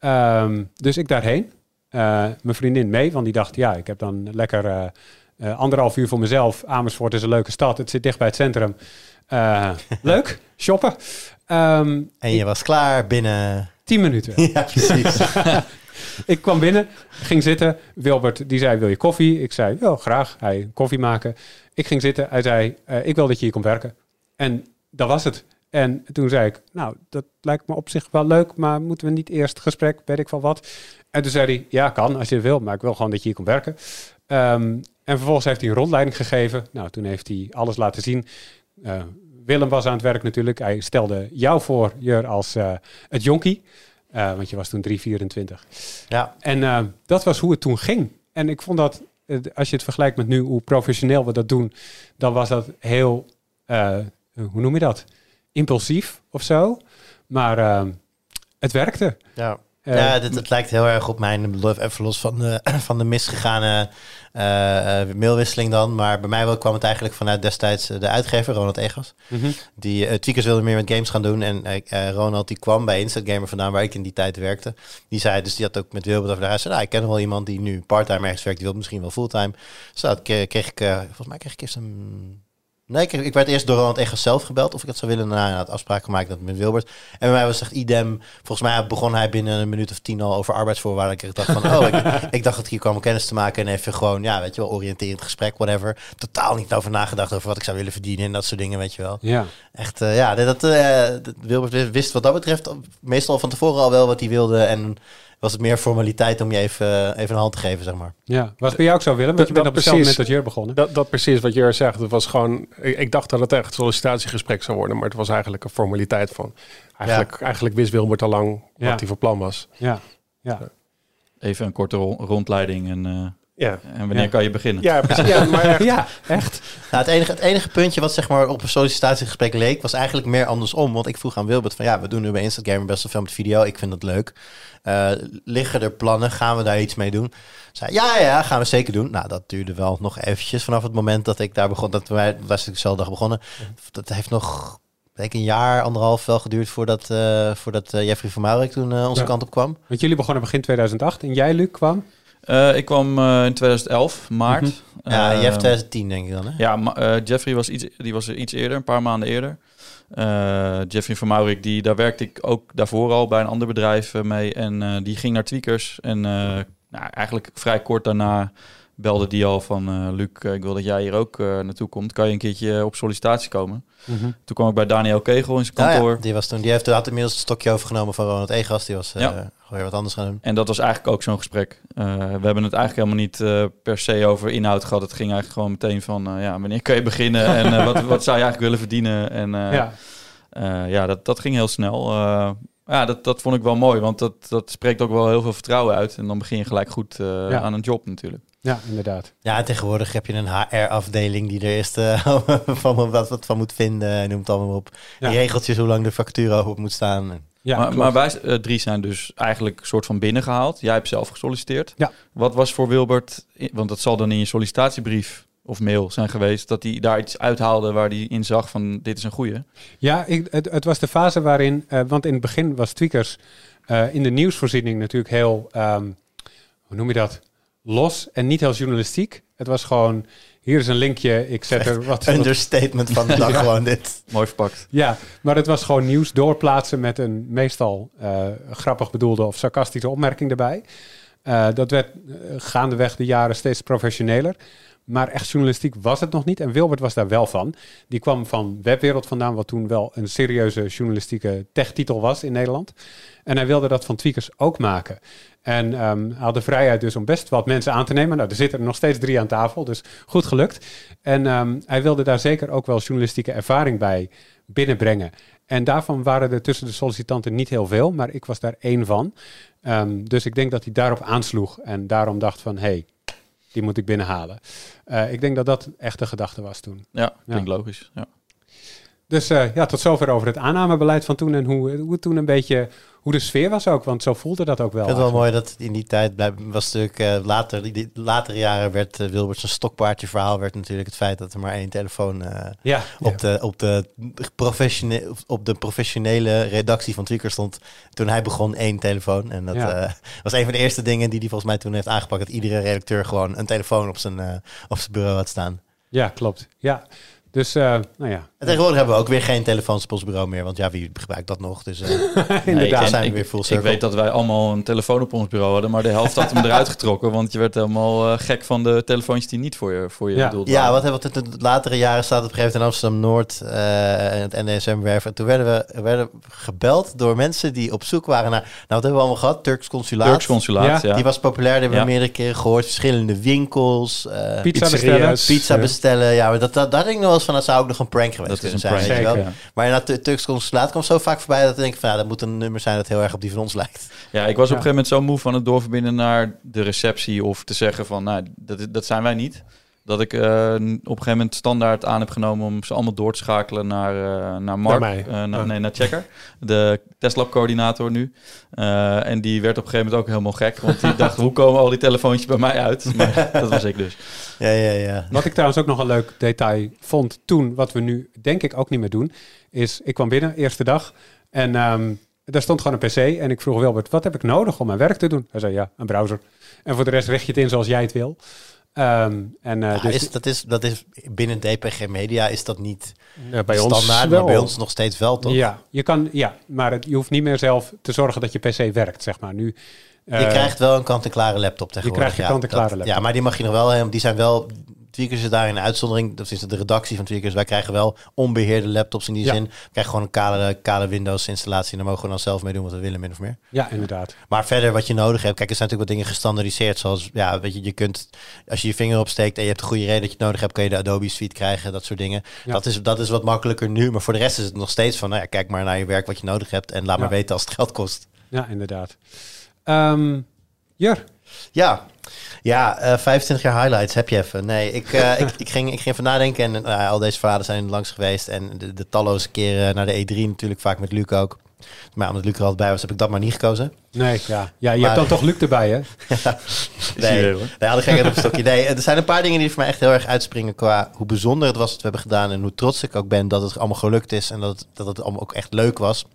Um, dus ik daarheen. mijn vriendin mee, want die dacht, ja, ik heb dan lekker anderhalf uur voor mezelf. Amersfoort is een leuke stad. Het zit dicht bij het centrum. leuk, shoppen. Um, en je was klaar binnen... Tien minuten. ja, precies. ik kwam binnen, ging zitten. Wilbert die zei, wil je koffie? Ik zei, ja, graag. Hij koffie maken. Ik ging zitten. Hij zei, uh, ik wil dat je hier komt werken. En dat was het. En toen zei ik, nou, dat lijkt me op zich wel leuk, maar moeten we niet eerst gesprek, weet ik van wat. En toen zei hij, ja, kan als je wil, maar ik wil gewoon dat je hier komt werken. Um, en vervolgens heeft hij een rondleiding gegeven. Nou, toen heeft hij alles laten zien. Uh, Willem was aan het werk natuurlijk. Hij stelde jou voor, Jur, als uh, het jonkie. Uh, want je was toen 3,24. Ja. En dat was hoe het toen ging. En ik vond dat als je het vergelijkt met nu hoe professioneel we dat doen, dan was dat heel, hoe noem je dat? Impulsief of zo. Maar het werkte. Ja. Ja, dit, het lijkt heel erg op mijn, even los van de, van de misgegane uh, mailwisseling dan. Maar bij mij kwam het eigenlijk vanuit destijds de uitgever, Ronald Egas. Mm -hmm. Die tweakers wilde meer met games gaan doen. En Ronald die kwam bij Instant Gamer vandaan, waar ik in die tijd werkte. Die zei, dus die had ook met Wilbert over de huis. Nou, ik ken wel iemand die nu parttime ergens werkt. Die wil misschien wel fulltime. Dus dat kreeg ik, volgens mij kreeg ik eerst een Nee, ik, ik werd eerst door Ronald echt zelf gebeld of ik dat zou willen. Nou, het afspraak gemaakt dat met Wilbert. En bij mij was het echt idem. Volgens mij begon hij binnen een minuut of tien al over arbeidsvoorwaarden. Ik dacht van, oh, ik, ik, dacht dat ik hier kwam kennis te maken en even gewoon, ja, weet je wel, oriënterend gesprek, whatever. Totaal niet over nagedacht over wat ik zou willen verdienen en dat soort dingen, weet je wel. Ja. Echt, uh, ja, dat, uh, Wilbert wist wat dat betreft meestal van tevoren al wel wat hij wilde en was het meer formaliteit om je even, even een hand te geven, zeg maar. Ja, was bij jou ook zo, Willem? Want je bent op precies, moment dat Jur begonnen. Dat, dat precies wat Jur zegt. Het was gewoon, ik, dacht dat het echt een sollicitatiegesprek zou worden, maar het was eigenlijk een formaliteit van. Eigenlijk, eigenlijk wist Wilbert al lang wat hij voor plan was. Ja, ja. Even een korte rondleiding en... Uh... Ja. En wanneer kan je beginnen? Ja, precies. Ja, maar echt. ja, echt. Nou, het, enige, het enige puntje wat zeg maar op een sollicitatiegesprek leek, was eigenlijk meer andersom. Want ik vroeg aan Wilbert van ja, we doen nu bij Instagram best wel veel met video. Ik vind dat leuk. Uh, liggen er plannen? Gaan we daar iets mee doen? Zei, ja, ja, gaan we zeker doen. Nou, dat duurde wel nog eventjes vanaf het moment dat ik daar begon. Dat wij, was ik dezelfde dag begonnen. Dat heeft nog denk een jaar, anderhalf wel geduurd voordat, uh, voordat uh, Jeffrey van Maurik toen uh, onze kant op kwam. Want jullie begonnen begin 2008 en jij, Luc, kwam? Ik kwam in 2011, maart. Mm -hmm. Ja, Jeff 2010 denk ik dan, hè? Ja, maar, Jeffrey was, iets, die was er iets eerder, een paar maanden eerder. Jeffrey van Maurik, die, daar werkte ik ook daarvoor al bij een ander bedrijf mee. En die ging naar Tweakers. En nou, eigenlijk vrij kort daarna belde die al van... Luc, ik wil dat jij hier ook naartoe komt. Kan je een keertje op sollicitatie komen? Mm -hmm. Toen kwam ik bij Daniel Kegel in zijn kantoor. Ja, ja. Die, was toen, die heeft, had inmiddels het stokje overgenomen van Ronald Egas. Die was ja. weer wat anders gaan doen. En dat was eigenlijk ook zo'n gesprek. we hebben het eigenlijk helemaal niet per se over inhoud gehad. Het ging eigenlijk gewoon meteen van... ja, wanneer kan je beginnen? en wat, wat zou je eigenlijk willen verdienen? En ja. Uh, ja, dat, dat ging heel snel. Uh, ja, dat, dat vond ik wel mooi, want dat, dat spreekt ook wel heel veel vertrouwen uit. En dan begin je gelijk goed uh, ja. aan een job natuurlijk. Ja, inderdaad. Ja, en tegenwoordig heb je een HR-afdeling die er eerst van wat, wat van moet vinden. Noem het allemaal op. Ja. Die regeltjes hoe lang de factuur op moet staan. Ja, maar, maar wij drie zijn dus eigenlijk een soort van binnengehaald. Jij hebt zelf gesolliciteerd. Ja. Wat was voor Wilbert, want dat zal dan in je sollicitatiebrief of mail zijn geweest, dat hij daar iets uithaalde waar hij in zag van dit is een goede? Ja, ik, het, het was de fase waarin, uh, want in het begin was Tweakers uh, in de nieuwsvoorziening natuurlijk heel, um, hoe noem je dat, los en niet heel journalistiek. Het was gewoon, hier is een linkje, ik zet er wat... Understatement van de dag, ja. gewoon dit. Mooi verpakt. Ja, maar het was gewoon nieuws doorplaatsen met een meestal uh, grappig bedoelde of sarcastische opmerking erbij. dat werd gaandeweg de jaren steeds professioneler. Maar echt journalistiek was het nog niet. En Wilbert was daar wel van. Die kwam van Webwereld vandaan, wat toen wel een serieuze journalistieke techtitel was in Nederland. En hij wilde dat van Tweakers ook maken. En um, hij had de vrijheid dus om best wat mensen aan te nemen. Nou, er zitten er nog steeds drie aan tafel, dus goed gelukt. En um, hij wilde daar zeker ook wel journalistieke ervaring bij binnenbrengen. En daarvan waren er tussen de sollicitanten niet heel veel, maar ik was daar één van. Um, dus ik denk dat hij daarop aansloeg en daarom dacht van, hé, hey, die moet ik binnenhalen. Uh, ik denk dat dat echt de gedachte was toen. Ja, klinkt ja. logisch. Ja. Dus uh, ja, tot zover over het aannamebeleid van toen en hoe, hoe het toen een beetje hoe de sfeer was ook, want zo voelde dat ook wel. Ik vind het wel mooi dat in die tijd was natuurlijk uh, later, die, latere jaren werd uh, Wilbert zijn stokpaardje verhaal werd natuurlijk het feit dat er maar één telefoon uh, ja, op, De, op, de professionele, op de professionele redactie van Tweaker stond. Toen hij begon één telefoon en dat ja. was een van de eerste dingen die hij volgens mij toen heeft aangepakt dat iedere redacteur gewoon een telefoon op zijn, op zijn bureau had staan. Ja, klopt. Ja, dus, uh, nou ja. En tegenwoordig hebben we ook weer geen telefoonsposbureau meer. Want ja, wie gebruikt dat nog? Dus uh, inderdaad. zijn we weer full circle. Ik weet dat wij allemaal een telefoon op ons bureau hadden. Maar de helft had hem eruit getrokken. Want je werd helemaal uh, gek van de telefoontjes die niet voor je, voor je ja. bedoeld waren. Ja, wat, wat in de latere jaren staat op een gegeven moment in Amsterdam-Noord. en het NDSM-werf. En toen werden we werden gebeld door mensen die op zoek waren naar... Nou, wat hebben we allemaal gehad? Turks consulaat. Turks consulaat, ja. Die was populair. Die hebben we meerdere keren gehoord. Verschillende winkels. pizza bestellen. Pizza bestellen. Ja, maar dat, dat, denk ik nog van. Dat zou ook nog een prank geweest dat is een zijn. Prank, Zeker, ja. Maar inderdaad, Turks consulaat komt zo vaak voorbij dat ik denk van ja, dat moet een nummer zijn dat heel erg op die van ons lijkt. Ja, ik was op een gegeven moment zo moe van het doorverbinden naar de receptie of te zeggen van nou, dat, dat zijn wij niet. Dat ik uh, op een gegeven moment standaard aan heb genomen om ze allemaal door te schakelen naar, uh, naar Mark. Naar uh, na, Nee, naar Checker. De Tesla-coördinator nu. en die werd op een gegeven moment ook helemaal gek. Want die dacht, hoe komen al die telefoontjes bij mij uit? Maar dat was ik dus. Ja, ja, ja. Wat ik trouwens ook nog een leuk detail vond toen, wat we nu denk ik ook niet meer doen, is ik kwam binnen, eerste dag. En um, daar stond gewoon een pc. En ik vroeg Wilbert, wat heb ik nodig om mijn werk te doen? Hij zei, ja, een browser. En voor de rest richt je het in zoals jij het wil. Um, en, uh, ja, dus is, dat, is, dat is binnen DPG Media is dat niet ja, bij standaard, ons wel. maar bij ons nog steeds wel, toch? Ja, je kan, ja maar het, je hoeft niet meer zelf te zorgen dat je PC werkt, zeg maar. Nu, je krijgt wel een kant-en-klare laptop tegenwoordig. Je krijgt een kant-en-klare laptop. Ja, maar die mag je nog wel, die zijn wel Tweakers is daar in de uitzondering. Dat is de redactie van Tweakers. Wij krijgen wel onbeheerde laptops in die ja. zin. We krijgen gewoon een kale, kale Windows installatie. En daar mogen we dan zelf mee doen wat we willen, min of meer. Ja, inderdaad. Maar verder wat je nodig hebt. Kijk, er zijn natuurlijk wat dingen gestandardiseerd. Zoals, ja, weet je, je kunt, als je je vinger opsteekt en je hebt de goede reden dat je het nodig hebt, kan je de Adobe Suite krijgen. Dat soort dingen. Ja. Dat, is, dat is wat makkelijker nu. Maar voor de rest is het nog steeds van, nou ja, kijk maar naar je werk wat je nodig hebt. En laat ja. maar weten als het geld kost. Ja, inderdaad. Um, Jur. Ja, ja, uh, 25 jaar highlights heb je even. Nee, ik, uh, ik, ik, ging, ik ging even nadenken en uh, al deze verhalen zijn langs geweest. En de, de talloze keren naar de E3 natuurlijk, vaak met Luc ook. Maar omdat Luc er altijd bij was, heb ik dat maar niet gekozen. Nee, ja. ja je maar, hebt dan toch Luc erbij, hè? ja, nee, nee, nee, had ik geen op een stokje. Nee, er zijn een paar dingen die voor mij echt heel erg uitspringen qua hoe bijzonder het was wat we hebben gedaan. En hoe trots ik ook ben dat het allemaal gelukt is en dat het, dat het allemaal ook echt leuk was.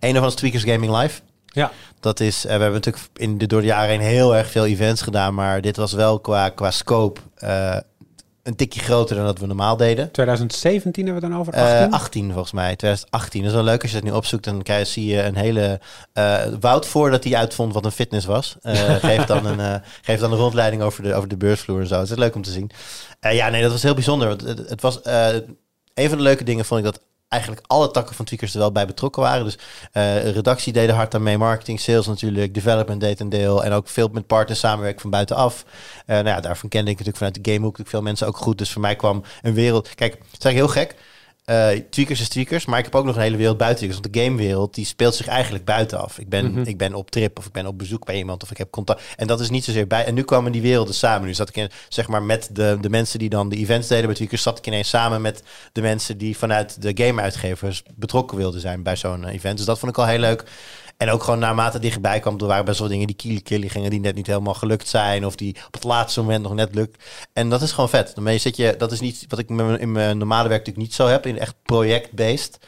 Een van is Tweakers Gaming Live. Ja. Dat is, uh, we hebben natuurlijk in de, door de jaren heen heel erg veel events gedaan, maar dit was wel qua, qua scope uh, een tikje groter dan dat we normaal deden. 2017 hebben we dan over? 18? Uh, 18 volgens mij, 2018. Dat is wel leuk als je dat nu opzoekt. Dan krijg, zie je een hele... Uh, Wout, voordat hij uitvond wat een fitness was, geeft, dan een, geeft dan een rondleiding over de, over de beursvloer en zo. Het is leuk om te zien. ja, nee, dat was heel bijzonder. Want het, het was... een van de leuke dingen vond ik dat eigenlijk alle takken van Tweakers er wel bij betrokken waren. Dus uh, redactie deden hard aan mee, marketing, sales natuurlijk, development deed een deel en ook veel met partners samenwerken van buitenaf. Uh, nou ja, daarvan kende ik natuurlijk vanuit de Gamehoek veel mensen ook goed. Dus voor mij kwam een wereld... Kijk, het is eigenlijk heel gek. Uh, tweakers is tweakers, maar ik heb ook nog een hele wereld buiten tweakers. Want de gamewereld die speelt zich eigenlijk buitenaf. Ik ben, mm -hmm. ik ben op trip of ik ben op bezoek bij iemand of ik heb contact. En dat is niet zozeer bij. En nu kwamen die werelden samen. Nu zat ik in, zeg maar met de, de mensen die dan de events deden bij tweakers, zat ik ineens samen met de mensen die vanuit de game-uitgevers betrokken wilden zijn bij zo'n event. Dus dat vond ik al heel leuk. En ook gewoon naarmate dichtbij kwam, er waren best wel dingen die kiele killy gingen die net niet helemaal gelukt zijn. Of die op het laatste moment nog net lukt. En dat is gewoon vet. Daarmee zit je, dat is niet wat ik in mijn normale werk natuurlijk niet zo heb. In echt project-based.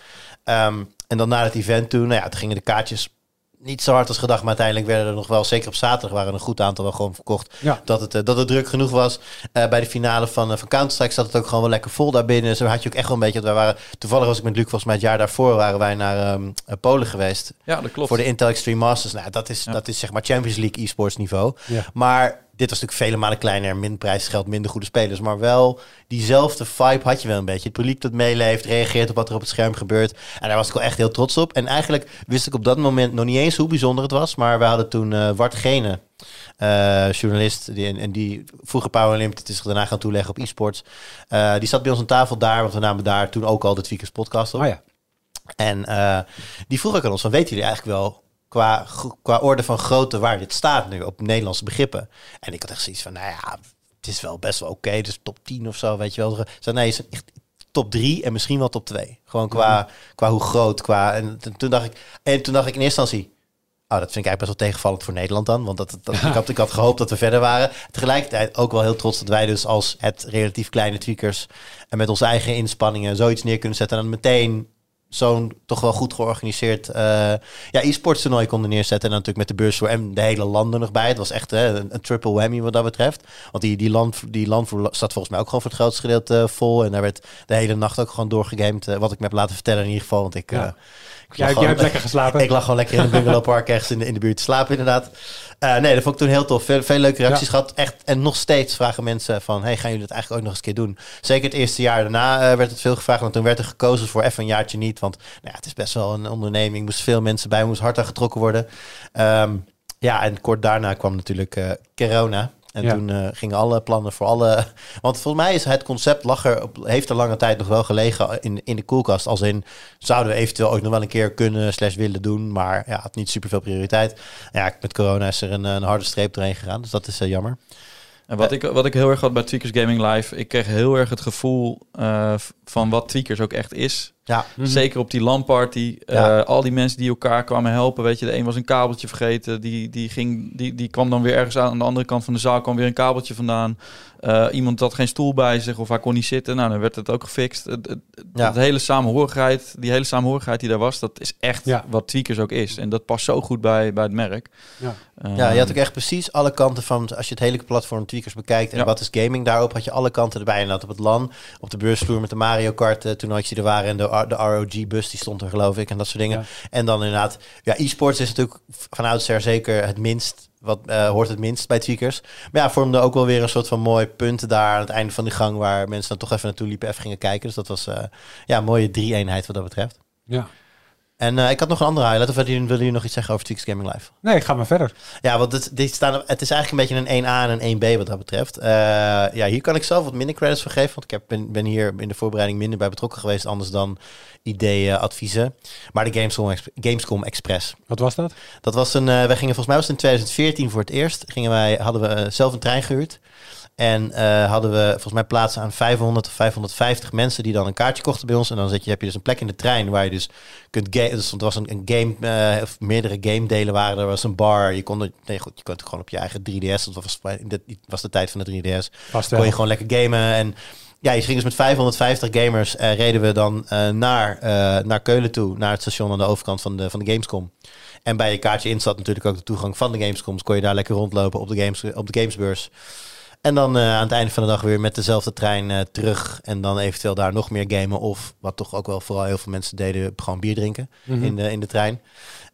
Um, en dan naar het event toe, nou ja, toen gingen de kaartjes niet zo hard als gedacht, maar uiteindelijk werden er nog wel, zeker op zaterdag, waren er een goed aantal wel gewoon verkocht. Ja. Dat, het, eh, dat het druk genoeg was. Eh, bij de finale van, uh, van Counter-Strike zat het ook gewoon wel lekker vol daarbinnen. Zo had je ook echt wel een beetje, wij waren, toevallig was ik met Luc, volgens mij het jaar daarvoor waren wij naar um, Polen geweest. Ja, dat klopt. Voor de Intel Extreme Masters. Nou, dat is, dat is zeg maar Champions League e-sports niveau. Ja. Maar dit was natuurlijk vele malen kleiner, min prijsgeld, minder goede spelers. Maar wel diezelfde vibe had je wel een beetje. Het publiek dat meeleeft, reageert op wat er op het scherm gebeurt. En daar was ik wel echt heel trots op. En eigenlijk wist ik op dat moment nog niet eens hoe bijzonder het was. Maar we hadden toen uh, Wart Gene, uh, journalist, die, en die vroeger Power Olympic is daarna gaan toeleggen op e-sports. Uh, die zat bij ons aan tafel daar, want we namen daar toen ook al de Tweakers podcast op. Oh ja. En die vroeg ik aan ons van, weten jullie eigenlijk wel qua, qua orde van grootte waar dit staat nu op Nederlandse begrippen. En ik had echt zoiets van, nou ja, het is wel best wel oké, dus top 10 of zo, weet je wel. Zo, nee, is echt top 3 en misschien wel top 2. Gewoon qua, qua hoe groot, qua... En toen dacht ik, en toen dacht ik in eerste instantie, Oh, dat vind ik eigenlijk best wel tegenvallend voor Nederland dan. Want dat, dat, ik, had, ik had gehoopt dat we verder waren. Tegelijkertijd ook wel heel trots dat wij dus als het relatief kleine tweakers... en met onze eigen inspanningen zoiets neer kunnen zetten... en dan meteen zo'n toch wel goed georganiseerd uh, ja, e-sports toernooi konden neerzetten. En dan natuurlijk met de beurs voor en de hele landen nog bij. Het was echt hè, een, een, triple whammy wat dat betreft. Want die, die, land, die landvoer staat volgens mij ook gewoon voor het grootste gedeelte uh, vol. En daar werd de hele nacht ook gewoon doorgegamed. Uh, wat ik me heb laten vertellen in ieder geval. Want ik, ja. Jij hebt lekker geslapen. Ik lag gewoon lekker in een bungalowpark ergens in de, in de buurt te slapen inderdaad. Uh, nee, dat vond ik toen heel tof. Veel, veel leuke reacties ja. gehad. Echt, en nog steeds vragen mensen van... Hey, gaan jullie dat eigenlijk ook nog eens een keer doen? Zeker het eerste jaar daarna uh, werd het veel gevraagd. Want toen werd er gekozen voor even een jaartje niet. Want nou ja, het is best wel een onderneming. Moest veel mensen bij, moest hard aan getrokken worden. Um, ja, en kort daarna kwam natuurlijk uh, corona. En ja. toen uh, gingen alle plannen voor alle. Want volgens mij is het concept lag er, heeft er lange tijd nog wel gelegen in, in de koelkast. Als in zouden we eventueel ook nog wel een keer kunnen slash willen doen. Maar ja, had niet super veel prioriteit. Ja, met corona is er een, een harde streep doorheen gegaan. Dus dat is uh, jammer. En wat, ik, wat ik heel erg had bij Tweakers Gaming Live, ik kreeg heel erg het gevoel uh, van wat Tweakers ook echt is. Ja. Mm -hmm. Zeker op die LAN-party. Ja. Uh, al die mensen die elkaar kwamen helpen. Weet je, de een was een kabeltje vergeten. Die, die, ging, die, die kwam dan weer ergens aan. Aan de andere kant van de zaal kwam weer een kabeltje vandaan. Uh, iemand had geen stoel bij zich of hij kon niet zitten. Nou, dan werd het ook gefixt. Het, het, ja. hele samenhorigheid, die hele samenhorigheid die daar was, dat is echt ja. wat Tweakers ook is. En dat past zo goed bij, bij het merk. Ja. Uh, ja, je had ook echt precies alle kanten van, als je het hele platform Tweakers bekijkt en ja. wat is gaming daarop, had je alle kanten erbij. En dat op het LAN, op de beursvloer met de Mario Kart uh, toernooitjes die er waren en de, de ROG-bus, die stond er geloof ik en dat soort dingen. Ja. En dan inderdaad, ja, e-sports is natuurlijk van oudsher zeker het minst wat uh, hoort het minst bij tweakers. Maar ja, vormde ook wel weer een soort van mooi punt daar aan het einde van die gang waar mensen dan toch even naartoe liepen, even gingen kijken. Dus dat was uh, ja, een mooie drie-eenheid wat dat betreft. Ja. En uh, ik had nog een andere highlight. Of willen jullie nog iets zeggen over Tweakers Gaming Live? Nee, ik ga maar verder. Ja, want het, dit staan, het is eigenlijk een beetje een 1A en een 1B wat dat betreft. Uh, ja, hier kan ik zelf wat minder credits voor geven. Want ik heb, ben, ben hier in de voorbereiding minder bij betrokken geweest. Anders dan ideeën, adviezen. Maar de Gamescom, Gamescom Express. Wat was dat? Dat was een... Uh, wij gingen volgens mij was het in 2014 voor het eerst. Gingen wij, hadden we zelf een trein gehuurd. En uh, hadden we volgens mij plaatsen aan 500 of 550 mensen die dan een kaartje kochten bij ons. En dan zet je, heb je dus een plek in de trein waar je dus kunt game. Dus het was een, een game, uh, of meerdere game delen waren. Er was een bar. Je kon, nee, goed, je kon het gewoon op je eigen 3DS. Dat was, dat was de tijd van de 3DS. Vast kon je gewoon lekker gamen. En ja, je ging dus met 550 gamers. Uh, reden we dan naar, naar Keulen toe, naar het station aan de overkant van de, van de Gamescom. En bij je kaartje in zat natuurlijk ook de toegang van de Gamescom. Dus kon je daar lekker rondlopen op de, games, op de Gamesbeurs. En dan uh, aan het einde van de dag weer met dezelfde trein uh, terug. En dan eventueel daar nog meer gamen. Of wat toch ook wel vooral heel veel mensen deden, gewoon bier drinken mm -hmm. in, de, in de trein.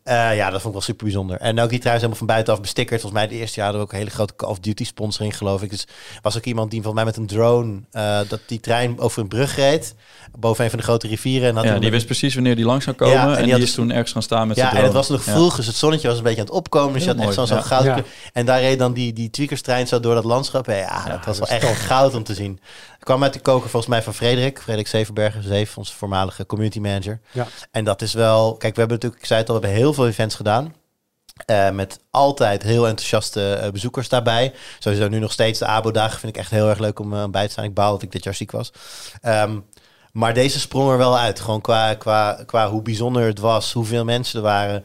Uh, ja, dat vond ik wel super bijzonder. En ook die trein is helemaal van buitenaf bestickerd. Volgens mij de eerste jaar hadden we ook een hele grote Call of Duty sponsoring, geloof ik. Dus was ook iemand die volgens mij met een drone uh, dat die trein over een brug reed. Boven een van de grote rivieren. En had ja, die wist precies wanneer die langs zou komen. Ja, en, en die, die is toen ergens gaan staan met ja, zijn drone. en het was nog vroeg, ja. dus het zonnetje was een beetje aan het opkomen. Dus je had echt zo'n zo goud. Ja. En daar reed dan die, die tweakerstrein zo door dat landschap. Ja, ja dat was wel echt tof. goud om te zien. Kwam uit de koker volgens mij van Frederik. Frederik Zevenberger, Zeef, onze voormalige community manager. Ja. En dat is wel... Kijk, we hebben natuurlijk, ik zei het al, we hebben heel veel events gedaan. Uh, met altijd heel enthousiaste uh, bezoekers daarbij. Sowieso nu nog steeds de ABO-dagen vind ik echt heel erg leuk om uh, bij te staan. Ik baal dat ik dit jaar ziek was. Um, maar deze sprong er wel uit. Gewoon qua, qua, qua hoe bijzonder het was, hoeveel mensen er waren.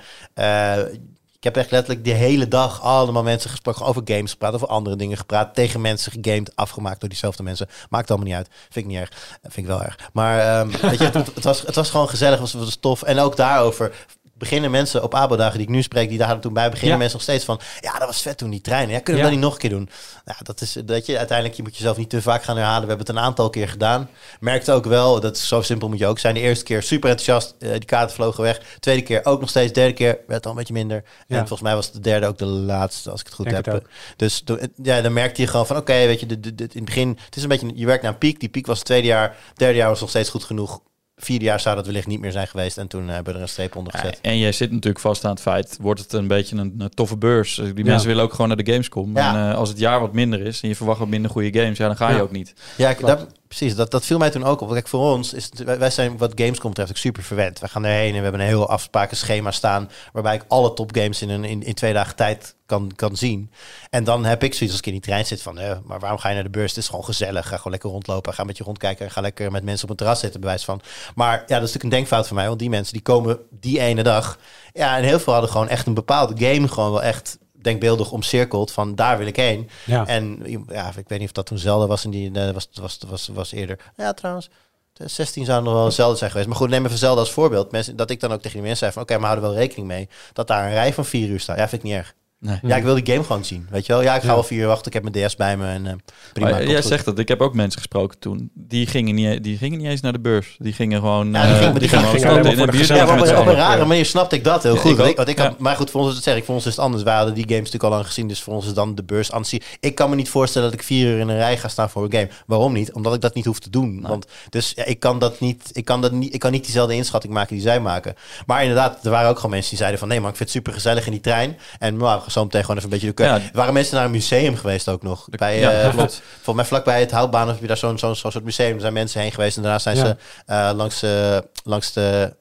Ik heb echt letterlijk de hele dag allemaal mensen gesproken over games gepraat, over andere dingen gepraat, tegen mensen gegamed, afgemaakt door diezelfde mensen. Maakt allemaal niet uit. Vind ik niet erg. Vind ik wel erg. Maar um, weet je, het, het, was, het was gewoon gezellig, het was, het was tof. En ook daarover beginnen mensen op Abo-dagen die ik nu spreek, die daar toen bij beginnen mensen nog steeds van, ja, dat was vet toen die treinen. Ja, kunnen we dat niet nog een keer doen? Ja, dat is dat je uiteindelijk je moet jezelf niet te vaak gaan herhalen. We hebben het een aantal keer gedaan. Merkte ook wel, dat is zo simpel moet je ook zijn. De eerste keer super enthousiast, uh, die kaarten vlogen weg. Tweede keer ook nog steeds. Derde keer werd het al een beetje minder. En volgens mij was de derde ook de laatste, als ik het goed heb. dus ja, dan merkte je gewoon van, oké, weet je, de, in het begin, het is een beetje, je werkt naar een piek. Die piek was het tweede jaar, derde jaar was nog steeds goed genoeg vier jaar zou dat wellicht niet meer zijn geweest. En toen hebben we er een streep onder gezet. en jij zit natuurlijk vast aan het feit, wordt het een beetje een, toffe beurs. Die mensen willen ook gewoon naar de Gamescom. Ja. En uh, als het jaar wat minder is en je verwacht wat minder goede games, ja, dan ga je ook niet. Ja, dat, precies. Dat, dat viel mij toen ook op. Kijk, voor ons is het, wij zijn wat Gamescom betreft super verwend. We gaan erheen en we hebben een heel afspraken schema staan, waarbij ik alle topgames in, een, in, in twee dagen tijd kan, kan zien. En dan heb ik zoiets als ik in die trein zit van, uh, maar waarom ga je naar de beurs? Het is gewoon gezellig. Ga gewoon lekker rondlopen. Ga met je rondkijken. Ga lekker met mensen op een terras zitten, bewijs van. Maar ja, dat is natuurlijk een denkfout van mij. Want die mensen die komen die ene dag. Ja, en heel veel hadden gewoon echt een bepaalde game gewoon wel echt denkbeeldig omcirkeld van daar wil ik heen. Ja. En ja, ik weet niet of dat toen Zelda was en die was, was, was, was eerder. Ja, trouwens. 16 zou nog wel hetzelfde zijn geweest. Maar goed, neem even Zelda als voorbeeld. Mensen, dat ik dan ook tegen die mensen zei van... oké, maar houden wel rekening mee... dat daar een rij van vier uur staat. Ja, vind ik niet erg. Nee. Ja, ik wil die game gewoon zien. Weet je wel? Ja, ik ga wel vier uur wachten. Ik heb mijn DS bij me en uh, prima. Maar, jij zegt dat. Ik heb ook mensen gesproken toen. Die gingen niet, die gingen niet eens naar de beurs. Die gingen gewoon. Ja, die gingen, uh, die gingen, gewoon in de Ja, maar op, op een rare manier snapte ik dat heel goed. Ja, ik want ik, had, maar goed, voor ons is het zeg ik. Voor ons is het anders. We hadden die games natuurlijk al lang gezien. Dus voor ons is dan de beurs aan Ik kan me niet voorstellen dat ik vier uur in een rij ga staan voor een game. Waarom niet? Omdat ik dat niet hoef te doen. Want dus ja, ik kan dat niet. Ik kan dat niet. Ik kan niet diezelfde inschatting maken die zij maken. Maar inderdaad, er waren ook gewoon mensen die zeiden van nee, maar ik vind het super gezellig in die trein. En maar zo meteen gewoon even een beetje ja. waren mensen naar een museum geweest ook nog. Bij, ja, uh, Volgens mij vlakbij het Houtbaan heb je daar zo'n zo'n soort museum. Er zijn mensen heen geweest en daarna zijn ze uh, langs, uh, langs de...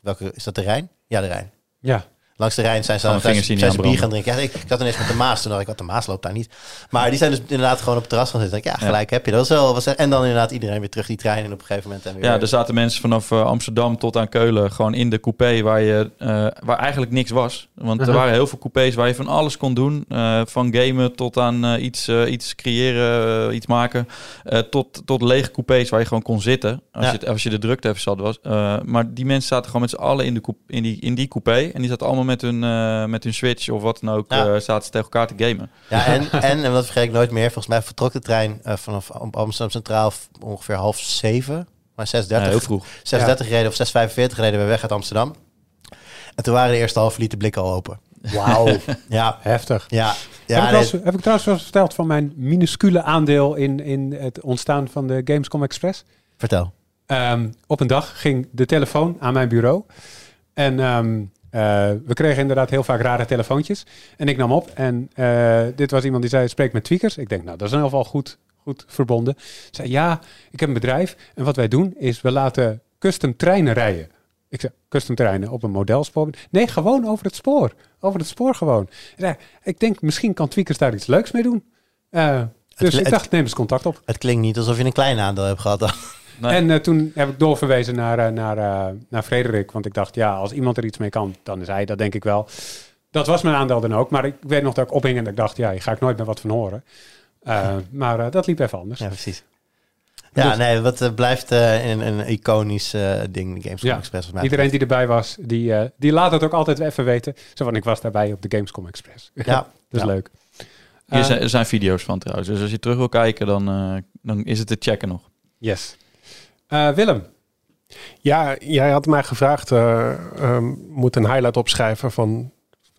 welke, is dat de Rijn? Ja, de Rijn. Ja. Langs de Rijn zijn ze, zijn, zijn ze bier gaan drinken. Ja, ik, ik had ineens met de Maas. Toen dacht ik, wat de Maas loopt daar niet. Maar die zijn dus inderdaad gewoon op het terras gaan zitten. Ja, gelijk heb je. Dat was wel, was, en dan inderdaad iedereen weer terug die trein en op een gegeven moment. En weer ja, er zaten mensen vanaf uh, Amsterdam tot aan Keulen gewoon in de coupé waar, je, uh, waar eigenlijk niks was. Want er uh-huh. waren heel veel coupés waar je van alles kon doen. Uh, van gamen tot aan iets, iets creëren, iets maken. tot, tot lege coupés waar je gewoon kon zitten. Als, je, als je de drukte even zat was. maar die mensen zaten gewoon met z'n allen in, de in, die, in die coupé. En die zaten allemaal met hun, uh, met hun Switch of wat dan ook, ja. uh, zaten ze tegen elkaar te gamen. Ja, en, en, en dat vergeet ik nooit meer, volgens mij vertrok de trein uh, vanaf Amsterdam Centraal ongeveer half zeven, maar 6.30. Ja, heel vroeg. 6.30 ja. reden of 6.45 reden we weg uit Amsterdam. En toen waren de eerste half liter blikken al open. Wauw. ja. Heftig. Ja. ja heb, ik nee. heb ik trouwens wel verteld van mijn minuscule aandeel in, in het ontstaan van de Gamescom Express? Vertel. Um, op een dag ging de telefoon aan mijn bureau. En um, uh, we kregen inderdaad heel vaak rare telefoontjes. En ik nam op en uh, dit was iemand die zei, spreek met tweakers. Ik denk, nou, dat is in ieder geval goed, goed verbonden. Zei, ja, ik heb een bedrijf en wat wij doen is, we laten custom treinen rijden. Ik zei, custom treinen op een modelspoor? Nee, gewoon over het spoor. Over het spoor gewoon. Zei, ik denk, misschien kan tweakers daar iets leuks mee doen. Uh, dus ik dacht, neem eens contact op. Het klinkt niet alsof je een klein aandeel hebt gehad dan. En uh, toen heb ik doorverwezen naar, uh, naar, uh, naar Frederik. Want ik dacht, ja, als iemand er iets mee kan, dan is hij dat, denk ik wel. Dat was mijn aandeel dan ook. Maar ik weet nog dat ik ophing en dat ik dacht, ja, hier ga ik nooit meer wat van horen. maar dat liep even anders. Ja, precies. Ja, dus- nee, wat blijft een, een iconisch ding, de Gamescom Express. Iedereen die erbij was, die, die laat het ook altijd even weten. Zo van, ik was daarbij op de Gamescom Express. Ja. dat is leuk. Hier zijn, er zijn video's van trouwens. Dus als je terug wil kijken, dan, dan is het te checken nog. Yes. Uh, Willem. Ja, jij had mij gevraagd, uh, um, moet een highlight opschrijven van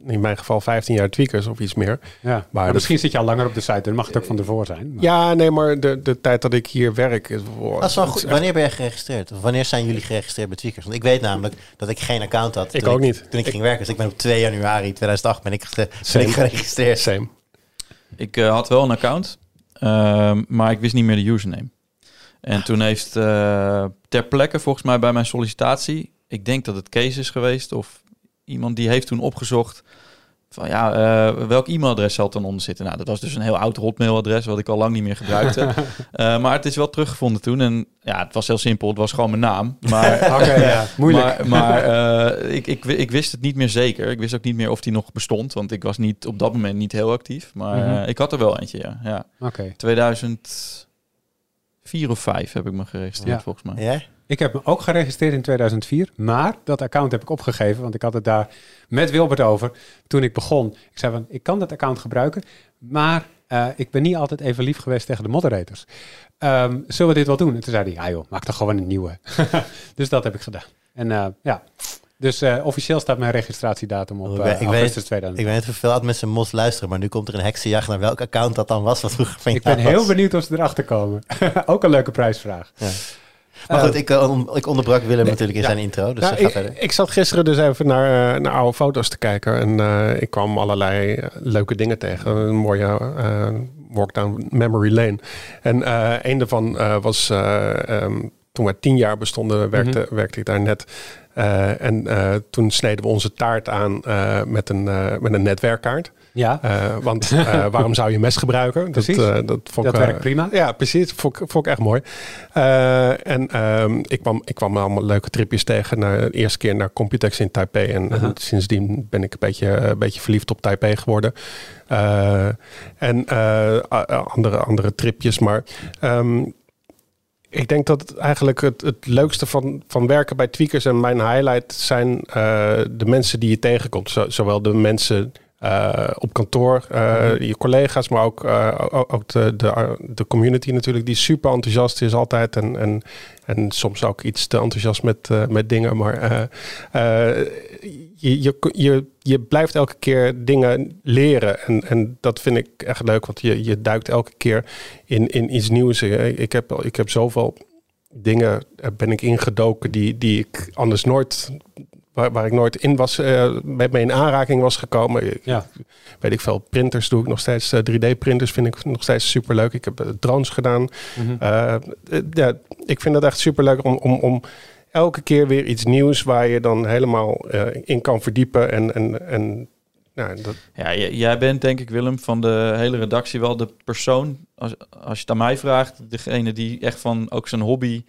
in mijn geval 15 jaar tweakers of iets meer. Ja, maar, misschien zit je al langer op de site, dan mag het ook van tevoren zijn. Maar. Ja, nee, maar de, de tijd dat ik hier werk... Is, dat is wel goed. Wanneer ben je geregistreerd? Of wanneer zijn jullie geregistreerd bij tweakers? Want ik weet namelijk dat ik geen account had. Ik ook niet. Toen ik, ging werken. Dus ik ben op 2 januari 2008 ben ik, ben ik geregistreerd. Same. Ik uh, had wel een account, uh, maar ik wist niet meer de username. En toen heeft uh, ter plekke, volgens mij bij mijn sollicitatie, ik denk dat het Kees is geweest of iemand die heeft toen opgezocht van ja, uh, welk e-mailadres zal dan onder zitten? Nou, dat was dus een heel oud hotmailadres wat ik al lang niet meer gebruikte. uh, maar het is wel teruggevonden toen en ja, het was heel simpel. Het was gewoon mijn naam. Maar, okay, ja, moeilijk. Maar, maar uh, ik, ik, ik wist het niet meer zeker. Ik wist ook niet meer of die nog bestond, want ik was niet op dat moment niet heel actief. Maar mm -hmm. ik had er wel eentje, ja. ja. Oké. Okay. 2000 vier of vijf heb ik me geregistreerd, volgens mij. Ja? Ik heb me ook geregistreerd in 2004, maar dat account heb ik opgegeven, want ik had het daar met Wilbert over toen ik begon. Ik zei van, ik kan dat account gebruiken, maar uh, ik ben niet altijd even lief geweest tegen de moderators. Um, zullen we dit wel doen? En toen zei hij, ja joh, maak toch gewoon een nieuwe. dus dat heb ik gedaan. En uh, ja, dus uh, officieel staat mijn registratiedatum op uh, ik augustus 2000. Ik weet niet hoeveel mensen mos luisteren, maar nu komt er een heksenjacht naar welk account dat dan was. Wat vroeger ik ben heel benieuwd of ze erachter komen. Ook een leuke prijsvraag. Ja. Maar goed, ik, ik onderbrak Willem natuurlijk in zijn intro. Dus nou, ik, ik, zat gisteren dus even naar, naar oude foto's te kijken. En uh, ik kwam allerlei leuke dingen tegen. Een mooie uh, walk down memory lane. En een daarvan was um, toen wij tien jaar bestonden, werkte, mhm. werkte ik daar net. Uh, en uh, toen sneden we onze taart aan uh, met, een, met een netwerkkaart. Ja. want waarom zou je mes gebruiken? Precies. Dat, dat, vond dat werkt prima. Ja, precies. Vond, vond ik echt mooi. en ehm, ik, kwam, ik kwam allemaal leuke tripjes tegen. De eerste keer naar Computex in Taipei. En, -huh. en sindsdien ben ik een beetje, een beetje verliefd op Taipei geworden. en andere, andere tripjes. Maar um, ik denk dat eigenlijk het, het leukste van, van werken bij Tweakers en mijn highlight zijn uh, de mensen die je tegenkomt. zowel de mensen uh, op kantoor, uh, je collega's, maar ook, ook de, de, de community natuurlijk, die super enthousiast is altijd. En, en, en soms ook iets te enthousiast met, met dingen. Maar je, je, je, je blijft elke keer dingen leren. En, en dat vind ik echt leuk, want je, je duikt elke keer in, in iets nieuws. Ik heb, ik heb zoveel dingen ben ik ingedoken die, die ik anders nooit waar, waar ik nooit in was, uh, met mee in aanraking was gekomen. Ja. Weet ik veel, printers doe ik nog steeds. 3D-printers vind ik nog steeds super leuk. Ik heb drones gedaan. Mm ja, ik vind dat echt super leuk om, om, om elke keer weer iets nieuws waar je dan helemaal uh, in kan verdiepen. En, en, en nou, dat... Ja, jij bent denk ik, Willem, van de hele redactie wel de persoon, als, als je het aan mij vraagt, degene die echt van ook zijn hobby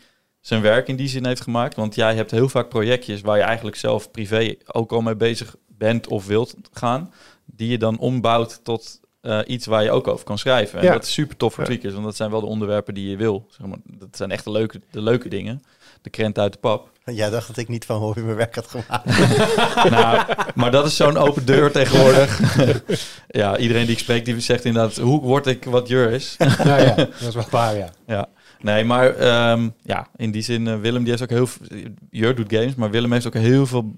zijn werk in die zin heeft gemaakt. Want jij hebt heel vaak projectjes waar je eigenlijk zelf privé ook al mee bezig bent of wilt gaan, die je dan ombouwt tot uh, iets waar je ook over kan schrijven. En ja. dat is super tof voor tweakers, want dat zijn wel de onderwerpen die je wil. Zeg maar. Dat zijn echt de leuke, de leuke dingen. De krent uit de pap. Jij dacht dat ik niet van hobby mijn werk had gemaakt. nou, maar dat is zo'n open deur tegenwoordig. ja, iedereen die ik spreek, die zegt inderdaad, hoe word ik wat Jur is? nou ja, dat is wel waar, ja. ja. Nee, maar um, ja, in die zin, uh, Willem die heeft ook heel veel... Jur doet games, maar Willem heeft ook heel veel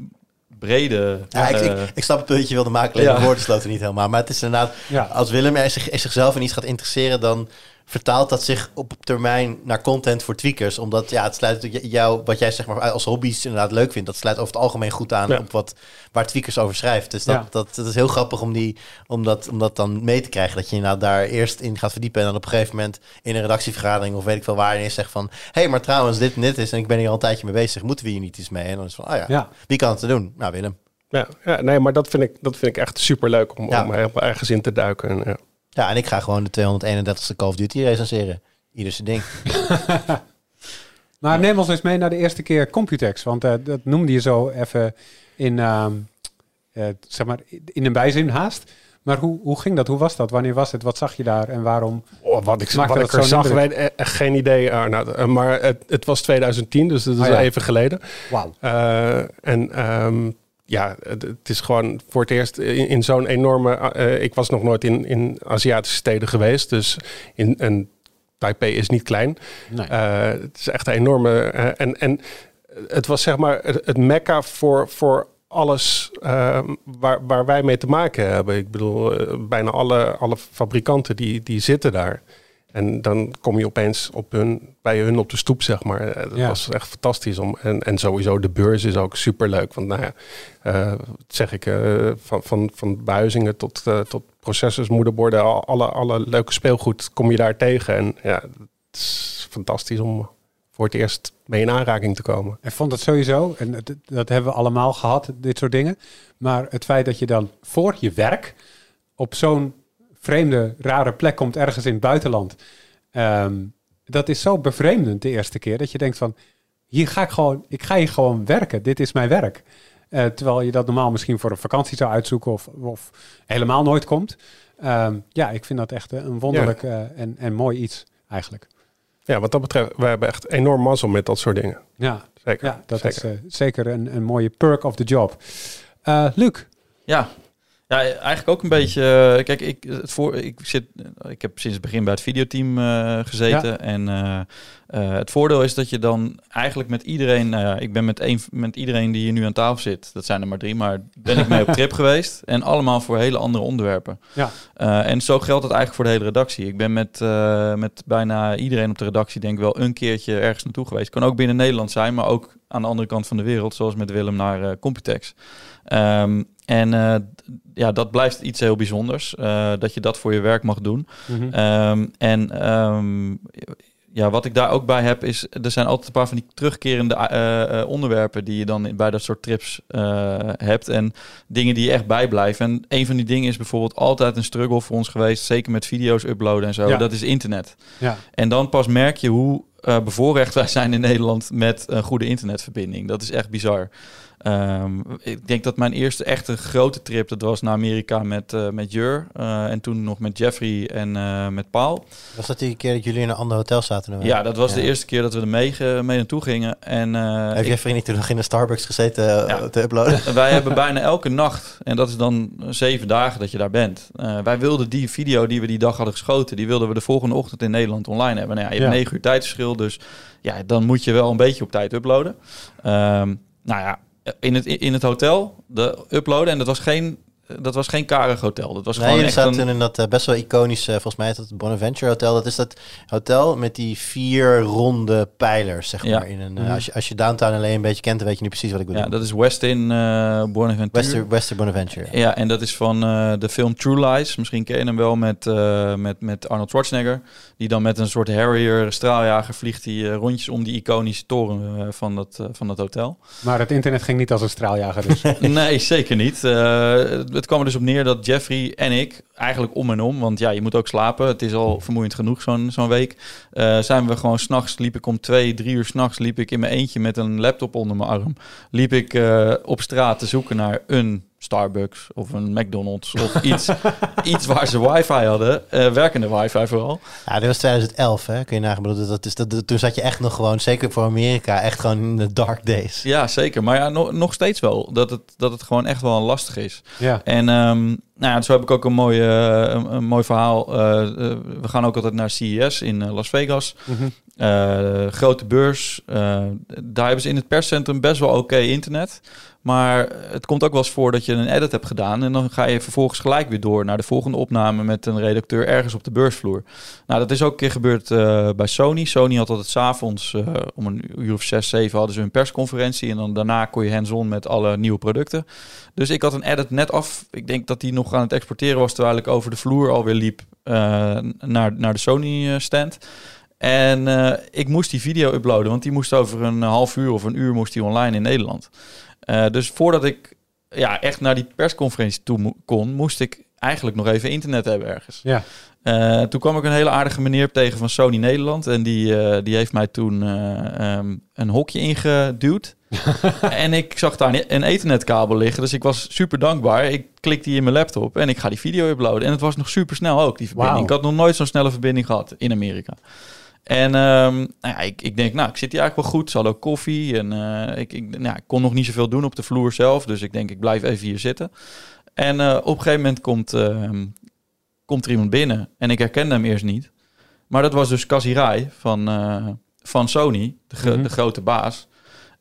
brede... Ja, ik, ik, ik, snap het punt, je wilde maken, alleen ja. de woorden sloten niet helemaal. Maar het is inderdaad, ja. als Willem er zich, zichzelf in iets gaat interesseren, dan vertaalt dat zich op termijn naar content voor tweakers. Omdat ja, het sluit jou, wat jij zeg maar als hobby's inderdaad leuk vindt, dat sluit over het algemeen goed aan op wat waar tweakers over schrijft. Dus dat, ja. dat, dat, is heel grappig om, die, om, dat, om dat dan mee te krijgen. Dat je inderdaad daar eerst in gaat verdiepen en dan op een gegeven moment in een redactievergadering of weet ik veel waar je zegt van hé, hey, maar trouwens, dit en dit is en ik ben hier al een tijdje mee bezig. Moeten we hier niet iets mee? En dan is van, oh ja, ja. wie kan het doen? Nou, Willem. Ja, ja, nee, maar dat vind ik, dat vind ik echt super leuk om, om ergens in te duiken. En, ja. En ik ga gewoon de 231ste Call of Duty recenseren. Ieder zijn ding. maar neem ons eens mee naar de eerste keer Computex. Want uh, dat noemde je zo even in, uh, uh, zeg maar, in een bijzin haast. Maar hoe, hoe ging dat? Hoe was dat? Wanneer was het? Wat zag je daar en waarom? Oh, wat ik, wat ik er zag, weet, echt geen idee. nou, maar het, het, was 2010, dus dat is oh, ja. even geleden. Wauw. en um, ja, het is gewoon voor het eerst in, zo'n enorme. Uh, ik was nog nooit in, in Aziatische steden geweest. Dus in een Taipei is niet klein. Nee. Uh, het is echt een enorme. Uh, en, en het was zeg maar het, het mekka voor, voor alles waar, waar wij mee te maken hebben. Ik bedoel, bijna alle, alle fabrikanten die, die zitten daar. En dan kom je opeens op hun, bij hun op de stoep, zeg maar. Eh, dat was echt fantastisch. Om, en, en sowieso de beurs is ook super leuk. Want nou ja, uh, zeg ik, uh, van, van, van behuizingen tot, uh, tot processors, moederborden, alle, alle leuke speelgoed kom je daar tegen. En ja, het is fantastisch om voor het eerst mee in aanraking te komen. Ik vond het sowieso, en dat, dat hebben we allemaal gehad, dit soort dingen. Maar het feit dat je dan voor je werk op zo'n vreemde, rare plek komt ergens in het buitenland. Um, dat is zo bevreemdend de eerste keer dat je denkt van hier ga ik gewoon, ik ga hier gewoon werken. Dit is mijn werk. Uh, terwijl je dat normaal misschien voor een vakantie zou uitzoeken of, of helemaal nooit komt. Um, ja, ik vind dat echt een wonderlijk ja. uh, en, en mooi iets eigenlijk. Ja, wat dat betreft, we hebben echt enorm mazzel met dat soort dingen. Ja, Zeker. ja dat zeker. is eh, zeker een, een mooie perk of the job. Eh Luc, Ja. Ja, eigenlijk ook een beetje. eh, Kijk, ik, het voor, ik, zit, ik heb sinds het begin bij het videoteam eh, gezeten. En eh, het voordeel is dat je dan eigenlijk met iedereen. Nou ja, ik ben met, een, met iedereen die hier nu aan tafel zit. Dat zijn er maar drie, maar ben ik mee op trip geweest. En allemaal voor hele andere onderwerpen. Ja. En zo geldt het eigenlijk voor de hele redactie. Ik ben met, met bijna iedereen op de redactie, denk ik wel, een keertje ergens naartoe geweest. Kan ook binnen Nederland zijn, maar ook aan de andere kant van de wereld, zoals met Willem naar Computex. Ehm, en eh, ja, dat blijft iets heel bijzonders, eh, dat je dat voor je werk mag doen. Mhm. Ehm, en ehm, ja, wat ik daar ook bij heb, is er zijn altijd een paar van die terugkerende eh, onderwerpen die je dan bij dat soort trips hebt. En dingen die je echt bijblijven. En een van die dingen is bijvoorbeeld altijd een struggle voor ons geweest, zeker met video's uploaden en zo. Ja. Dat is internet. ja. En dan pas merk je hoe bevoorrecht wij zijn in Nederland met een goede internetverbinding. Dat is echt bizar. Ehm, ik denk dat mijn eerste echte grote trip, dat was naar Amerika met, eh, met Jur. eh, en toen nog met Jeffrey en eh, met Paul. Was dat die keer dat jullie in een ander hotel zaten? dan? Ja, dat was de eerste keer dat we er mee, mee naartoe gingen. En eh, Heb ik- je vriend niet toen nog in de Starbucks gezeten Ja. te uploaden? wij hebben bijna elke nacht, en dat is dan zeven dagen dat je daar bent. eh, wij wilden die video die we die dag hadden geschoten, die wilden we de volgende ochtend in Nederland online hebben. Nou ja, je hebt negen uur tijdsverschil, dus ja, dan moet je wel een beetje op tijd uploaden. Ehm, nou ja, in het, in het hotel, de uploaden, en dat was geen, dat was geen karig hotel. Dat was Nee, gewoon echt zaten een, in dat eh, best wel iconische, volgens mij is dat het Bonaventure Hotel. Dat is dat hotel met die vier ronde pijlers, zeg Ja. maar. In een, eh, Mhm. als, je, als je downtown alleen een beetje kent, dan weet je nu precies wat ik bedoel. ja, dat is Westin uh, Bonaventure. Wester, Wester Bonaventure. Ja, en dat is van eh, de film True Lies. Misschien ken je hem wel met, eh, met, met Arnold Schwarzenegger. Die dan met een soort Harrier straaljager vliegt die eh, rondjes om die iconische toren eh, van, dat, eh, van dat hotel. Maar het internet ging niet als een straaljager dus. nee, zeker niet. Het kwam er dus op neer dat Jeffrey en ik eigenlijk om en om, want ja, je moet ook slapen. Het is al vermoeiend genoeg zo'n zo'n week. Eh, zijn we gewoon s'nachts, liep ik om twee, drie uur s'nachts, liep ik in mijn eentje met een laptop onder mijn arm. Liep ik eh, op straat te zoeken naar een Starbucks of een McDonald's of iets, iets waar ze wifi hadden. Eh, werkende wifi vooral. Ja, dit was 2011, hè? Kun je nagaan. bedoel, Dat is, dat, toen zat je echt nog gewoon, zeker voor Amerika, echt gewoon in de dark days. Ja, zeker. Maar ja, nog, nog steeds wel. Dat het, dat het gewoon echt wel lastig is. ja. En ehm, nou ja, zo heb ik ook een mooi, eh, een, een mooi verhaal. Eh, eh, we gaan ook altijd naar CES in eh, Las Vegas. Mhm. Grote beurs. Daar hebben ze in het perscentrum best wel oké internet. Maar het komt ook wel eens voor dat je een edit hebt gedaan. En dan ga je vervolgens gelijk weer door naar de volgende opname met een redacteur ergens op de beursvloer. Nou, dat is ook een keer gebeurd bij Sony. Sony had altijd s'avonds om een uur of zes, zeven hadden ze een persconferentie. En dan daarna kon je hands-on met alle nieuwe producten. Dus ik had een edit net af. Ik denk dat die nog aan het exporteren was terwijl ik over de vloer alweer liep uh, naar, naar de Sony stand. En uh, ik moest die video uploaden, want die moest over een half uur of een uur moest die online in Nederland. Uh, dus voordat ik ja, echt naar die persconferentie toe mo kon, moest ik eigenlijk nog even internet hebben ergens. Ja. Uh, toen kwam ik een hele aardige meneer tegen van Sony Nederland. En die, die heeft mij toen um, een hokje ingeduwd. en ik zag daar een ethernetkabel liggen. Dus ik was super dankbaar. Ik klik die in mijn laptop en ik ga die video uploaden. En het was nog super snel ook, die verbinding. Wow. Ik had nog nooit zo'n snelle verbinding gehad in Amerika. En um, nou ja, ik, ik, denk, nou, ik zit hier eigenlijk wel goed. Ze hadden ook koffie. En uh, ik, ik, nou, ik, kon nog niet zoveel doen op de vloer zelf. Dus ik denk, ik blijf even hier zitten. En uh, op een gegeven moment komt, uh, komt er iemand binnen. En ik herkende hem eerst niet. Maar dat was dus Kazirai van, uh, van Sony, de, Mhm. mm -hmm. de, grote baas.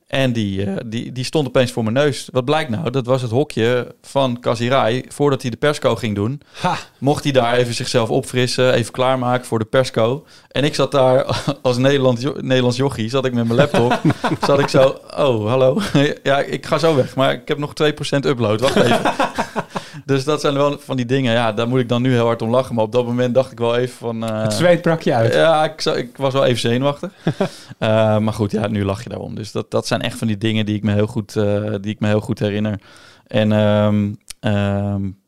En die, uh, die, die stond opeens voor mijn neus. Wat blijkt nou? Dat was het hokje van Kazirai. Voordat hij de persco ging doen, ha. mocht hij daar even zichzelf opfrissen, even klaarmaken voor de persco. En ik zat daar als Nederlands, Nederlands jochie, zat ik met mijn laptop. zat ik zo, oh, hallo. ja, ik ga zo weg, maar ik heb nog 2% upload. Wacht even. dus dat zijn wel van die dingen. Ja, daar moet ik dan nu heel hard om lachen. Maar op dat moment dacht ik wel even van... Uh, het zweet brak je uit. Ja, ik, ik was wel even zenuwachtig. uh, maar goed, ja, nu lach je daarom. Dus dat, dat zijn echt van die dingen die ik me heel goed, uh, die ik me heel goed herinner. En um, um,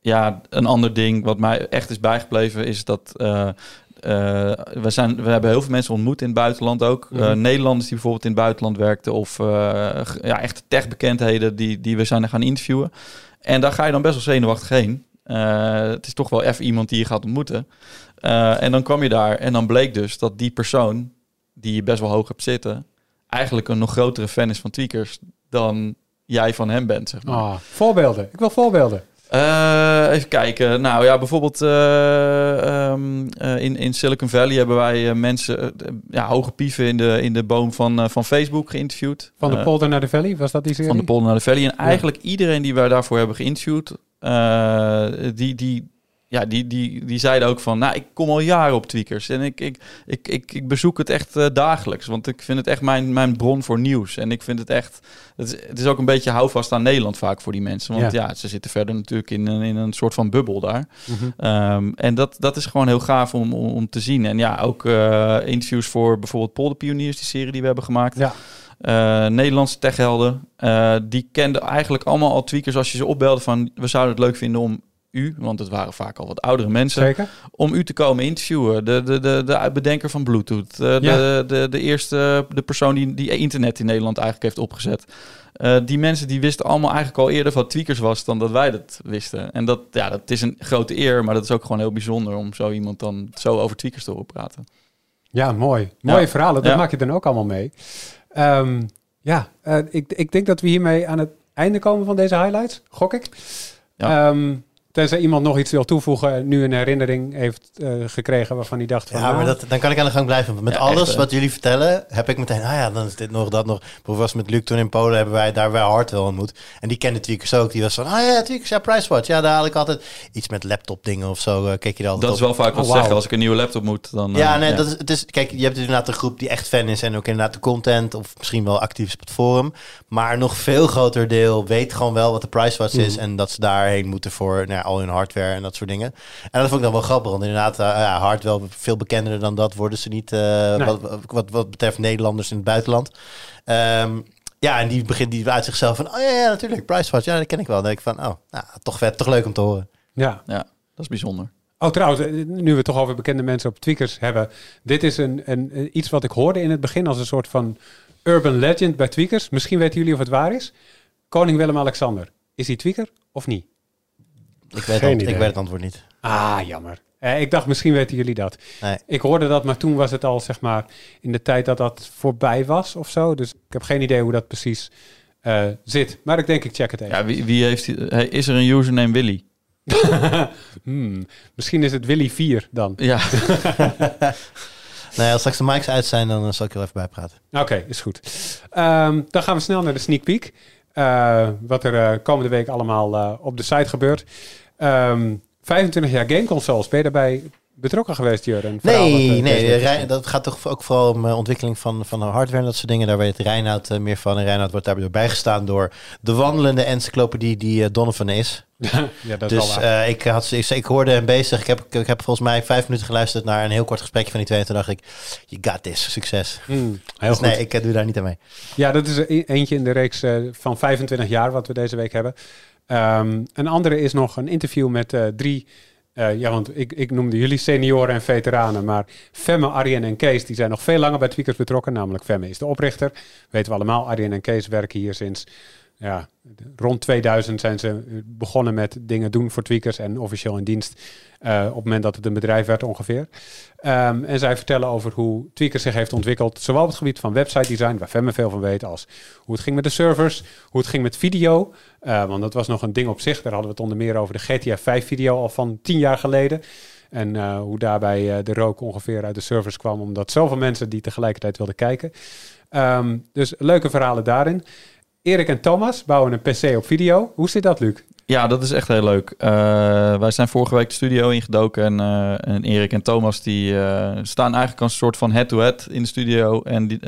ja, een ander ding wat mij echt is bijgebleven is dat... Uh, we, zijn, we hebben heel veel mensen ontmoet in het buitenland ook. Mm -hmm. Nederlanders die bijvoorbeeld in het buitenland werkten. Of ja, echt techbekendheden die, die we zijn gaan interviewen. En daar ga je dan best wel zenuwachtig heen. Eh, het is toch wel even iemand die je gaat ontmoeten. Eh, en dan kwam je daar en dan bleek dus dat die persoon die je best wel hoog hebt zitten, eigenlijk een nog grotere fan is van tweakers dan jij van hem bent. Zeg maar. Ah, voorbeelden. Ik wil voorbeelden. Eh, even kijken. Nou ja, bijvoorbeeld eh, ehm, eh, in, in Silicon Valley hebben wij mensen, ja, hoge pieven in de, in de boom van, van Facebook geïnterviewd. Van de polder naar de valley, was dat die serie? van de polder naar de valley. En eigenlijk iedereen die wij daarvoor hebben geïnterviewd, die, die, ja, die, die, die zeiden ook van, nou, ik kom al jaren op tweakers en ik, ik, ik, ik, ik bezoek het echt eh, dagelijks, want ik vind het echt mijn, mijn bron voor nieuws. En ik vind het echt, het is, het is ook een beetje houvast aan Nederland vaak voor die mensen, want ja, ze zitten verder natuurlijk in, een- in een soort van bubbel daar. Mhm. Ehm, en dat, dat is gewoon heel gaaf om, om, om te zien. En ja, ook eh, interviews voor bijvoorbeeld Polderpioniers, die serie die we hebben gemaakt. Ja. Eh, Nederlandse techhelden. die kenden eigenlijk allemaal al tweakers als je ze opbelde van... we zouden het leuk vinden om u, want het waren vaak al wat oudere mensen... Zeker. om u te komen interviewen. De, de, de, de bedenker van Bluetooth. eh, de, Ja. de, de, de eerste de persoon die, die internet in Nederland eigenlijk heeft opgezet. Eh, die mensen die wisten allemaal eigenlijk al eerder wat tweakers was dan dat wij dat wisten. En dat, ja, dat is een grote eer, maar dat is ook gewoon heel bijzonder om zo iemand dan zo over tweakers te horen praten. Ja, mooi. Mooie Ja. verhalen, dat Ja. maak je dan ook allemaal mee. Ehm, ja, eh, ik, ik denk dat we hiermee aan het einde komen van deze highlights, gok ik. Ja. Ehm, tenzij iemand nog iets wil toevoegen, en nu een herinnering heeft eh, gekregen waarvan hij dacht van... Ja, maar nou, dat, dan kan ik aan de gang blijven. Met Ja, alles echt, wat jullie vertellen, heb ik meteen, ah ja, dan is dit nog, dat nog. Bijvoorbeeld was met Luc toen in Polen, hebben wij daar bij Hartwell ontmoet. En die kende Tweakers ook. Die was van, ah ja, Tweakers, ja, Pricewatch. Ja, daar haal ik altijd iets met laptop dingen of zo. eh, keek je er altijd Dat is wel vaak wat Oh, zeggen. Als ik een nieuwe laptop moet, dan... Ja, eh, nee, Dat is, het is, kijk, je hebt inderdaad een groep die echt fan is en ook inderdaad de content of misschien wel actief is op het forum. Maar nog veel groter deel weet gewoon wel wat de Pricewatch is en dat ze daarheen moeten voor nou ja, al hun hardware en dat soort dingen. En dat vond ik dan wel grappig, want inderdaad, eh, ja, hard wel veel bekender dan dat worden ze niet eh, wat, wat, wat betreft Nederlanders in het buitenland. Ehm, ja, en die begint die uit zichzelf van, oh ja, ja natuurlijk, Pricewatch, ja, dat ken ik wel. Dan denk ik van, oh, nou, toch vet, toch leuk om te horen. Ja. Ja, dat is bijzonder. Oh, trouwens, eh, nu we het toch over bekende mensen op tweakers hebben. Dit is een, een, een- iets wat ik hoorde in het begin als een soort van urban legend bij tweakers. Misschien weten jullie of het waar is. Koning Willem-Alexander. Is hij tweaker of niet? Ik weet, Geen ik weet het antwoord niet. Ah, jammer. Eh, ik dacht, misschien weten jullie dat. Nee. Ik hoorde dat, maar toen was het al, zeg maar, in de tijd dat dat voorbij was of zo. Dus ik heb geen idee hoe dat precies eh, zit. Maar ik denk, ik check het even. Ja, wie, wie heeft... die- hey, is er een username Willy? Hmm, misschien is het Willy 4 dan. Ja, Nou ja, als straks de mics uit zijn, dan eh, zal ik er even bij praten. Oké, is goed. Ehm, dan gaan we snel naar de sneak peek. Eh, wat er eh, komende week allemaal eh, op de site gebeurt. Ehm, 25 jaar gameconsoles. Ben je daarbij betrokken geweest, Jurgen? Wat, Nee, eh, nee Rijn- dat gaat toch ook vooral om uh, ontwikkeling van, van hardware en dat soort dingen. Daar weet Reinoud uh, meer van. En Reinoud wordt daarbij bijgestaan door de wandelende encyclopedie die Donovan is. ja, dat is dus uh, ik, had, ik, ik hoorde hem bezig. Ik heb, ik heb volgens mij vijf minuten geluisterd naar een heel kort gesprekje van die twee. En toen dacht ik, you got this, succes. Hmm, heel dus goed. nee, ik doe daar niet aan mee. Ja, dat is e- eentje in de reeks van 25 jaar wat we deze week hebben. Um, een andere is nog een interview met uh, drie... Uh, ja, want ik, ik, noemde jullie senioren en veteranen, maar Femme, Arjen en Kees, die zijn nog veel langer bij Tweakers betrokken. Namelijk Femme is de oprichter. Weten we allemaal, Arjen en Kees werken hier sinds ja, rond 2000 zijn ze begonnen met dingen doen voor Tweakers en officieel in dienst uh, op het moment dat het een bedrijf werd ongeveer. Um, en zij vertellen over hoe Tweakers zich heeft ontwikkeld, zowel op het gebied van website design, waar Femme veel van weet, als hoe het ging met de servers, hoe het ging met video. Uh, want dat was nog een ding op zich. Daar hadden we het onder meer over de GTA 5 video al van tien jaar geleden. En uh, hoe daarbij de rook ongeveer uit de servers kwam, omdat zoveel mensen die tegelijkertijd wilden kijken. Um, dus leuke verhalen daarin. Erik en Thomas bouwen een PC op video. Hoe zit dat, Luc? Ja, dat is echt heel leuk. Uh, wij zijn vorige week de studio ingedoken en, uh, en Erik en Thomas die uh, staan eigenlijk als een soort van head-to-head -head in de studio. En die,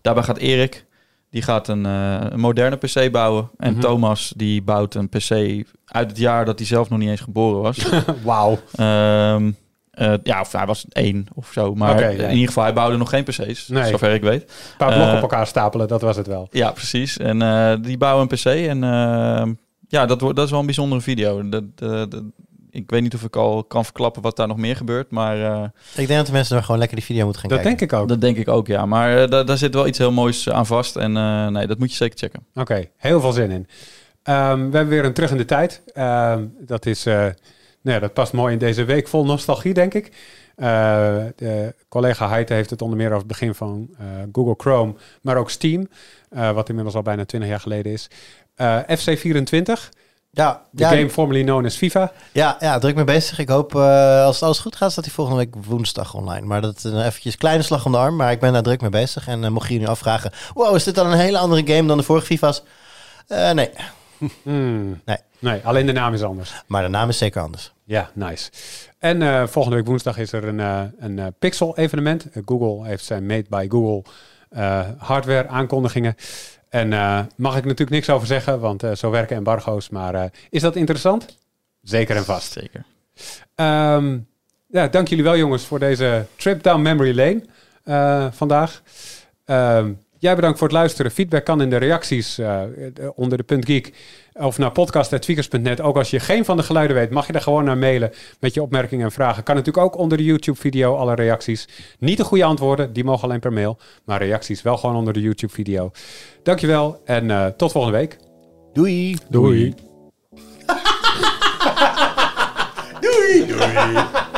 daarbij gaat Erik, die gaat een, een moderne PC bouwen. En mm -hmm. Thomas die bouwt een PC uit het jaar dat hij zelf nog niet eens geboren was. Wauw. Um, uh, ja, of hij was één of zo. Maar okay, ja. in ieder geval, hij bouwde nog geen PC's, nee. zover ik weet. Een paar blokken uh, op elkaar stapelen, dat was het wel. Ja, precies. En uh, die bouwen een PC. En ja, dat, wordt, dat is wel een bijzondere video. Dat, ik weet niet of ik al kan verklappen wat daar nog meer gebeurt, maar... ik denk dat de mensen er gewoon lekker die video moeten gaan dat kijken. Dat denk ik ook. Dat denk ik ook, ja. Maar daar, daar zit wel iets heel moois aan vast. En nee, dat moet je zeker checken. Oké, okay, heel veel zin in. Ehm, we hebben weer een terug in de tijd. Ehm, dat, is, eh, nou ja, dat past mooi in deze week vol nostalgie, denk ik. Eh, de collega Heite heeft het onder meer over het begin van eh, Google Chrome, maar ook Steam, eh, wat inmiddels al bijna 20 jaar geleden is. Eh, FC24, Ja, de ja, game formerly known as FIFA. ja, ja, druk mee bezig. Ik hoop, eh, als het alles goed gaat, staat hij volgende week woensdag online. Maar dat is een eventjes kleine slag om de arm, maar ik ben daar druk mee bezig. En mocht je nu afvragen, wow, is dit dan een hele andere game dan de vorige FIFA's? Nee, Hmm. Nee. nee, alleen de naam is anders. maar de naam is zeker anders. Ja, nice. En eh, volgende week woensdag is er een, eh, een eh, Pixel-evenement. Google heeft zijn Made by Google eh, hardware aankondigingen. En eh, mag ik natuurlijk niks over zeggen, want eh, zo werken embargo's. Maar eh, is dat interessant? Zeker en vast. Zeker. Ehm, ja, dank jullie wel jongens voor deze trip down memory lane eh, vandaag. Ehm, jij bedankt voor het luisteren. Feedback kan in de reacties eh, onder de punt geek of naar podcast.tweakers.net. Ook als je geen van de geluiden weet, mag je daar gewoon naar mailen met je opmerkingen en vragen. Kan natuurlijk ook onder de YouTube-video alle reacties. Niet de goede antwoorden, die mogen alleen per mail. Maar reacties wel gewoon onder de YouTube-video. Dankjewel en eh, tot volgende week. Doei! Doei. Doei!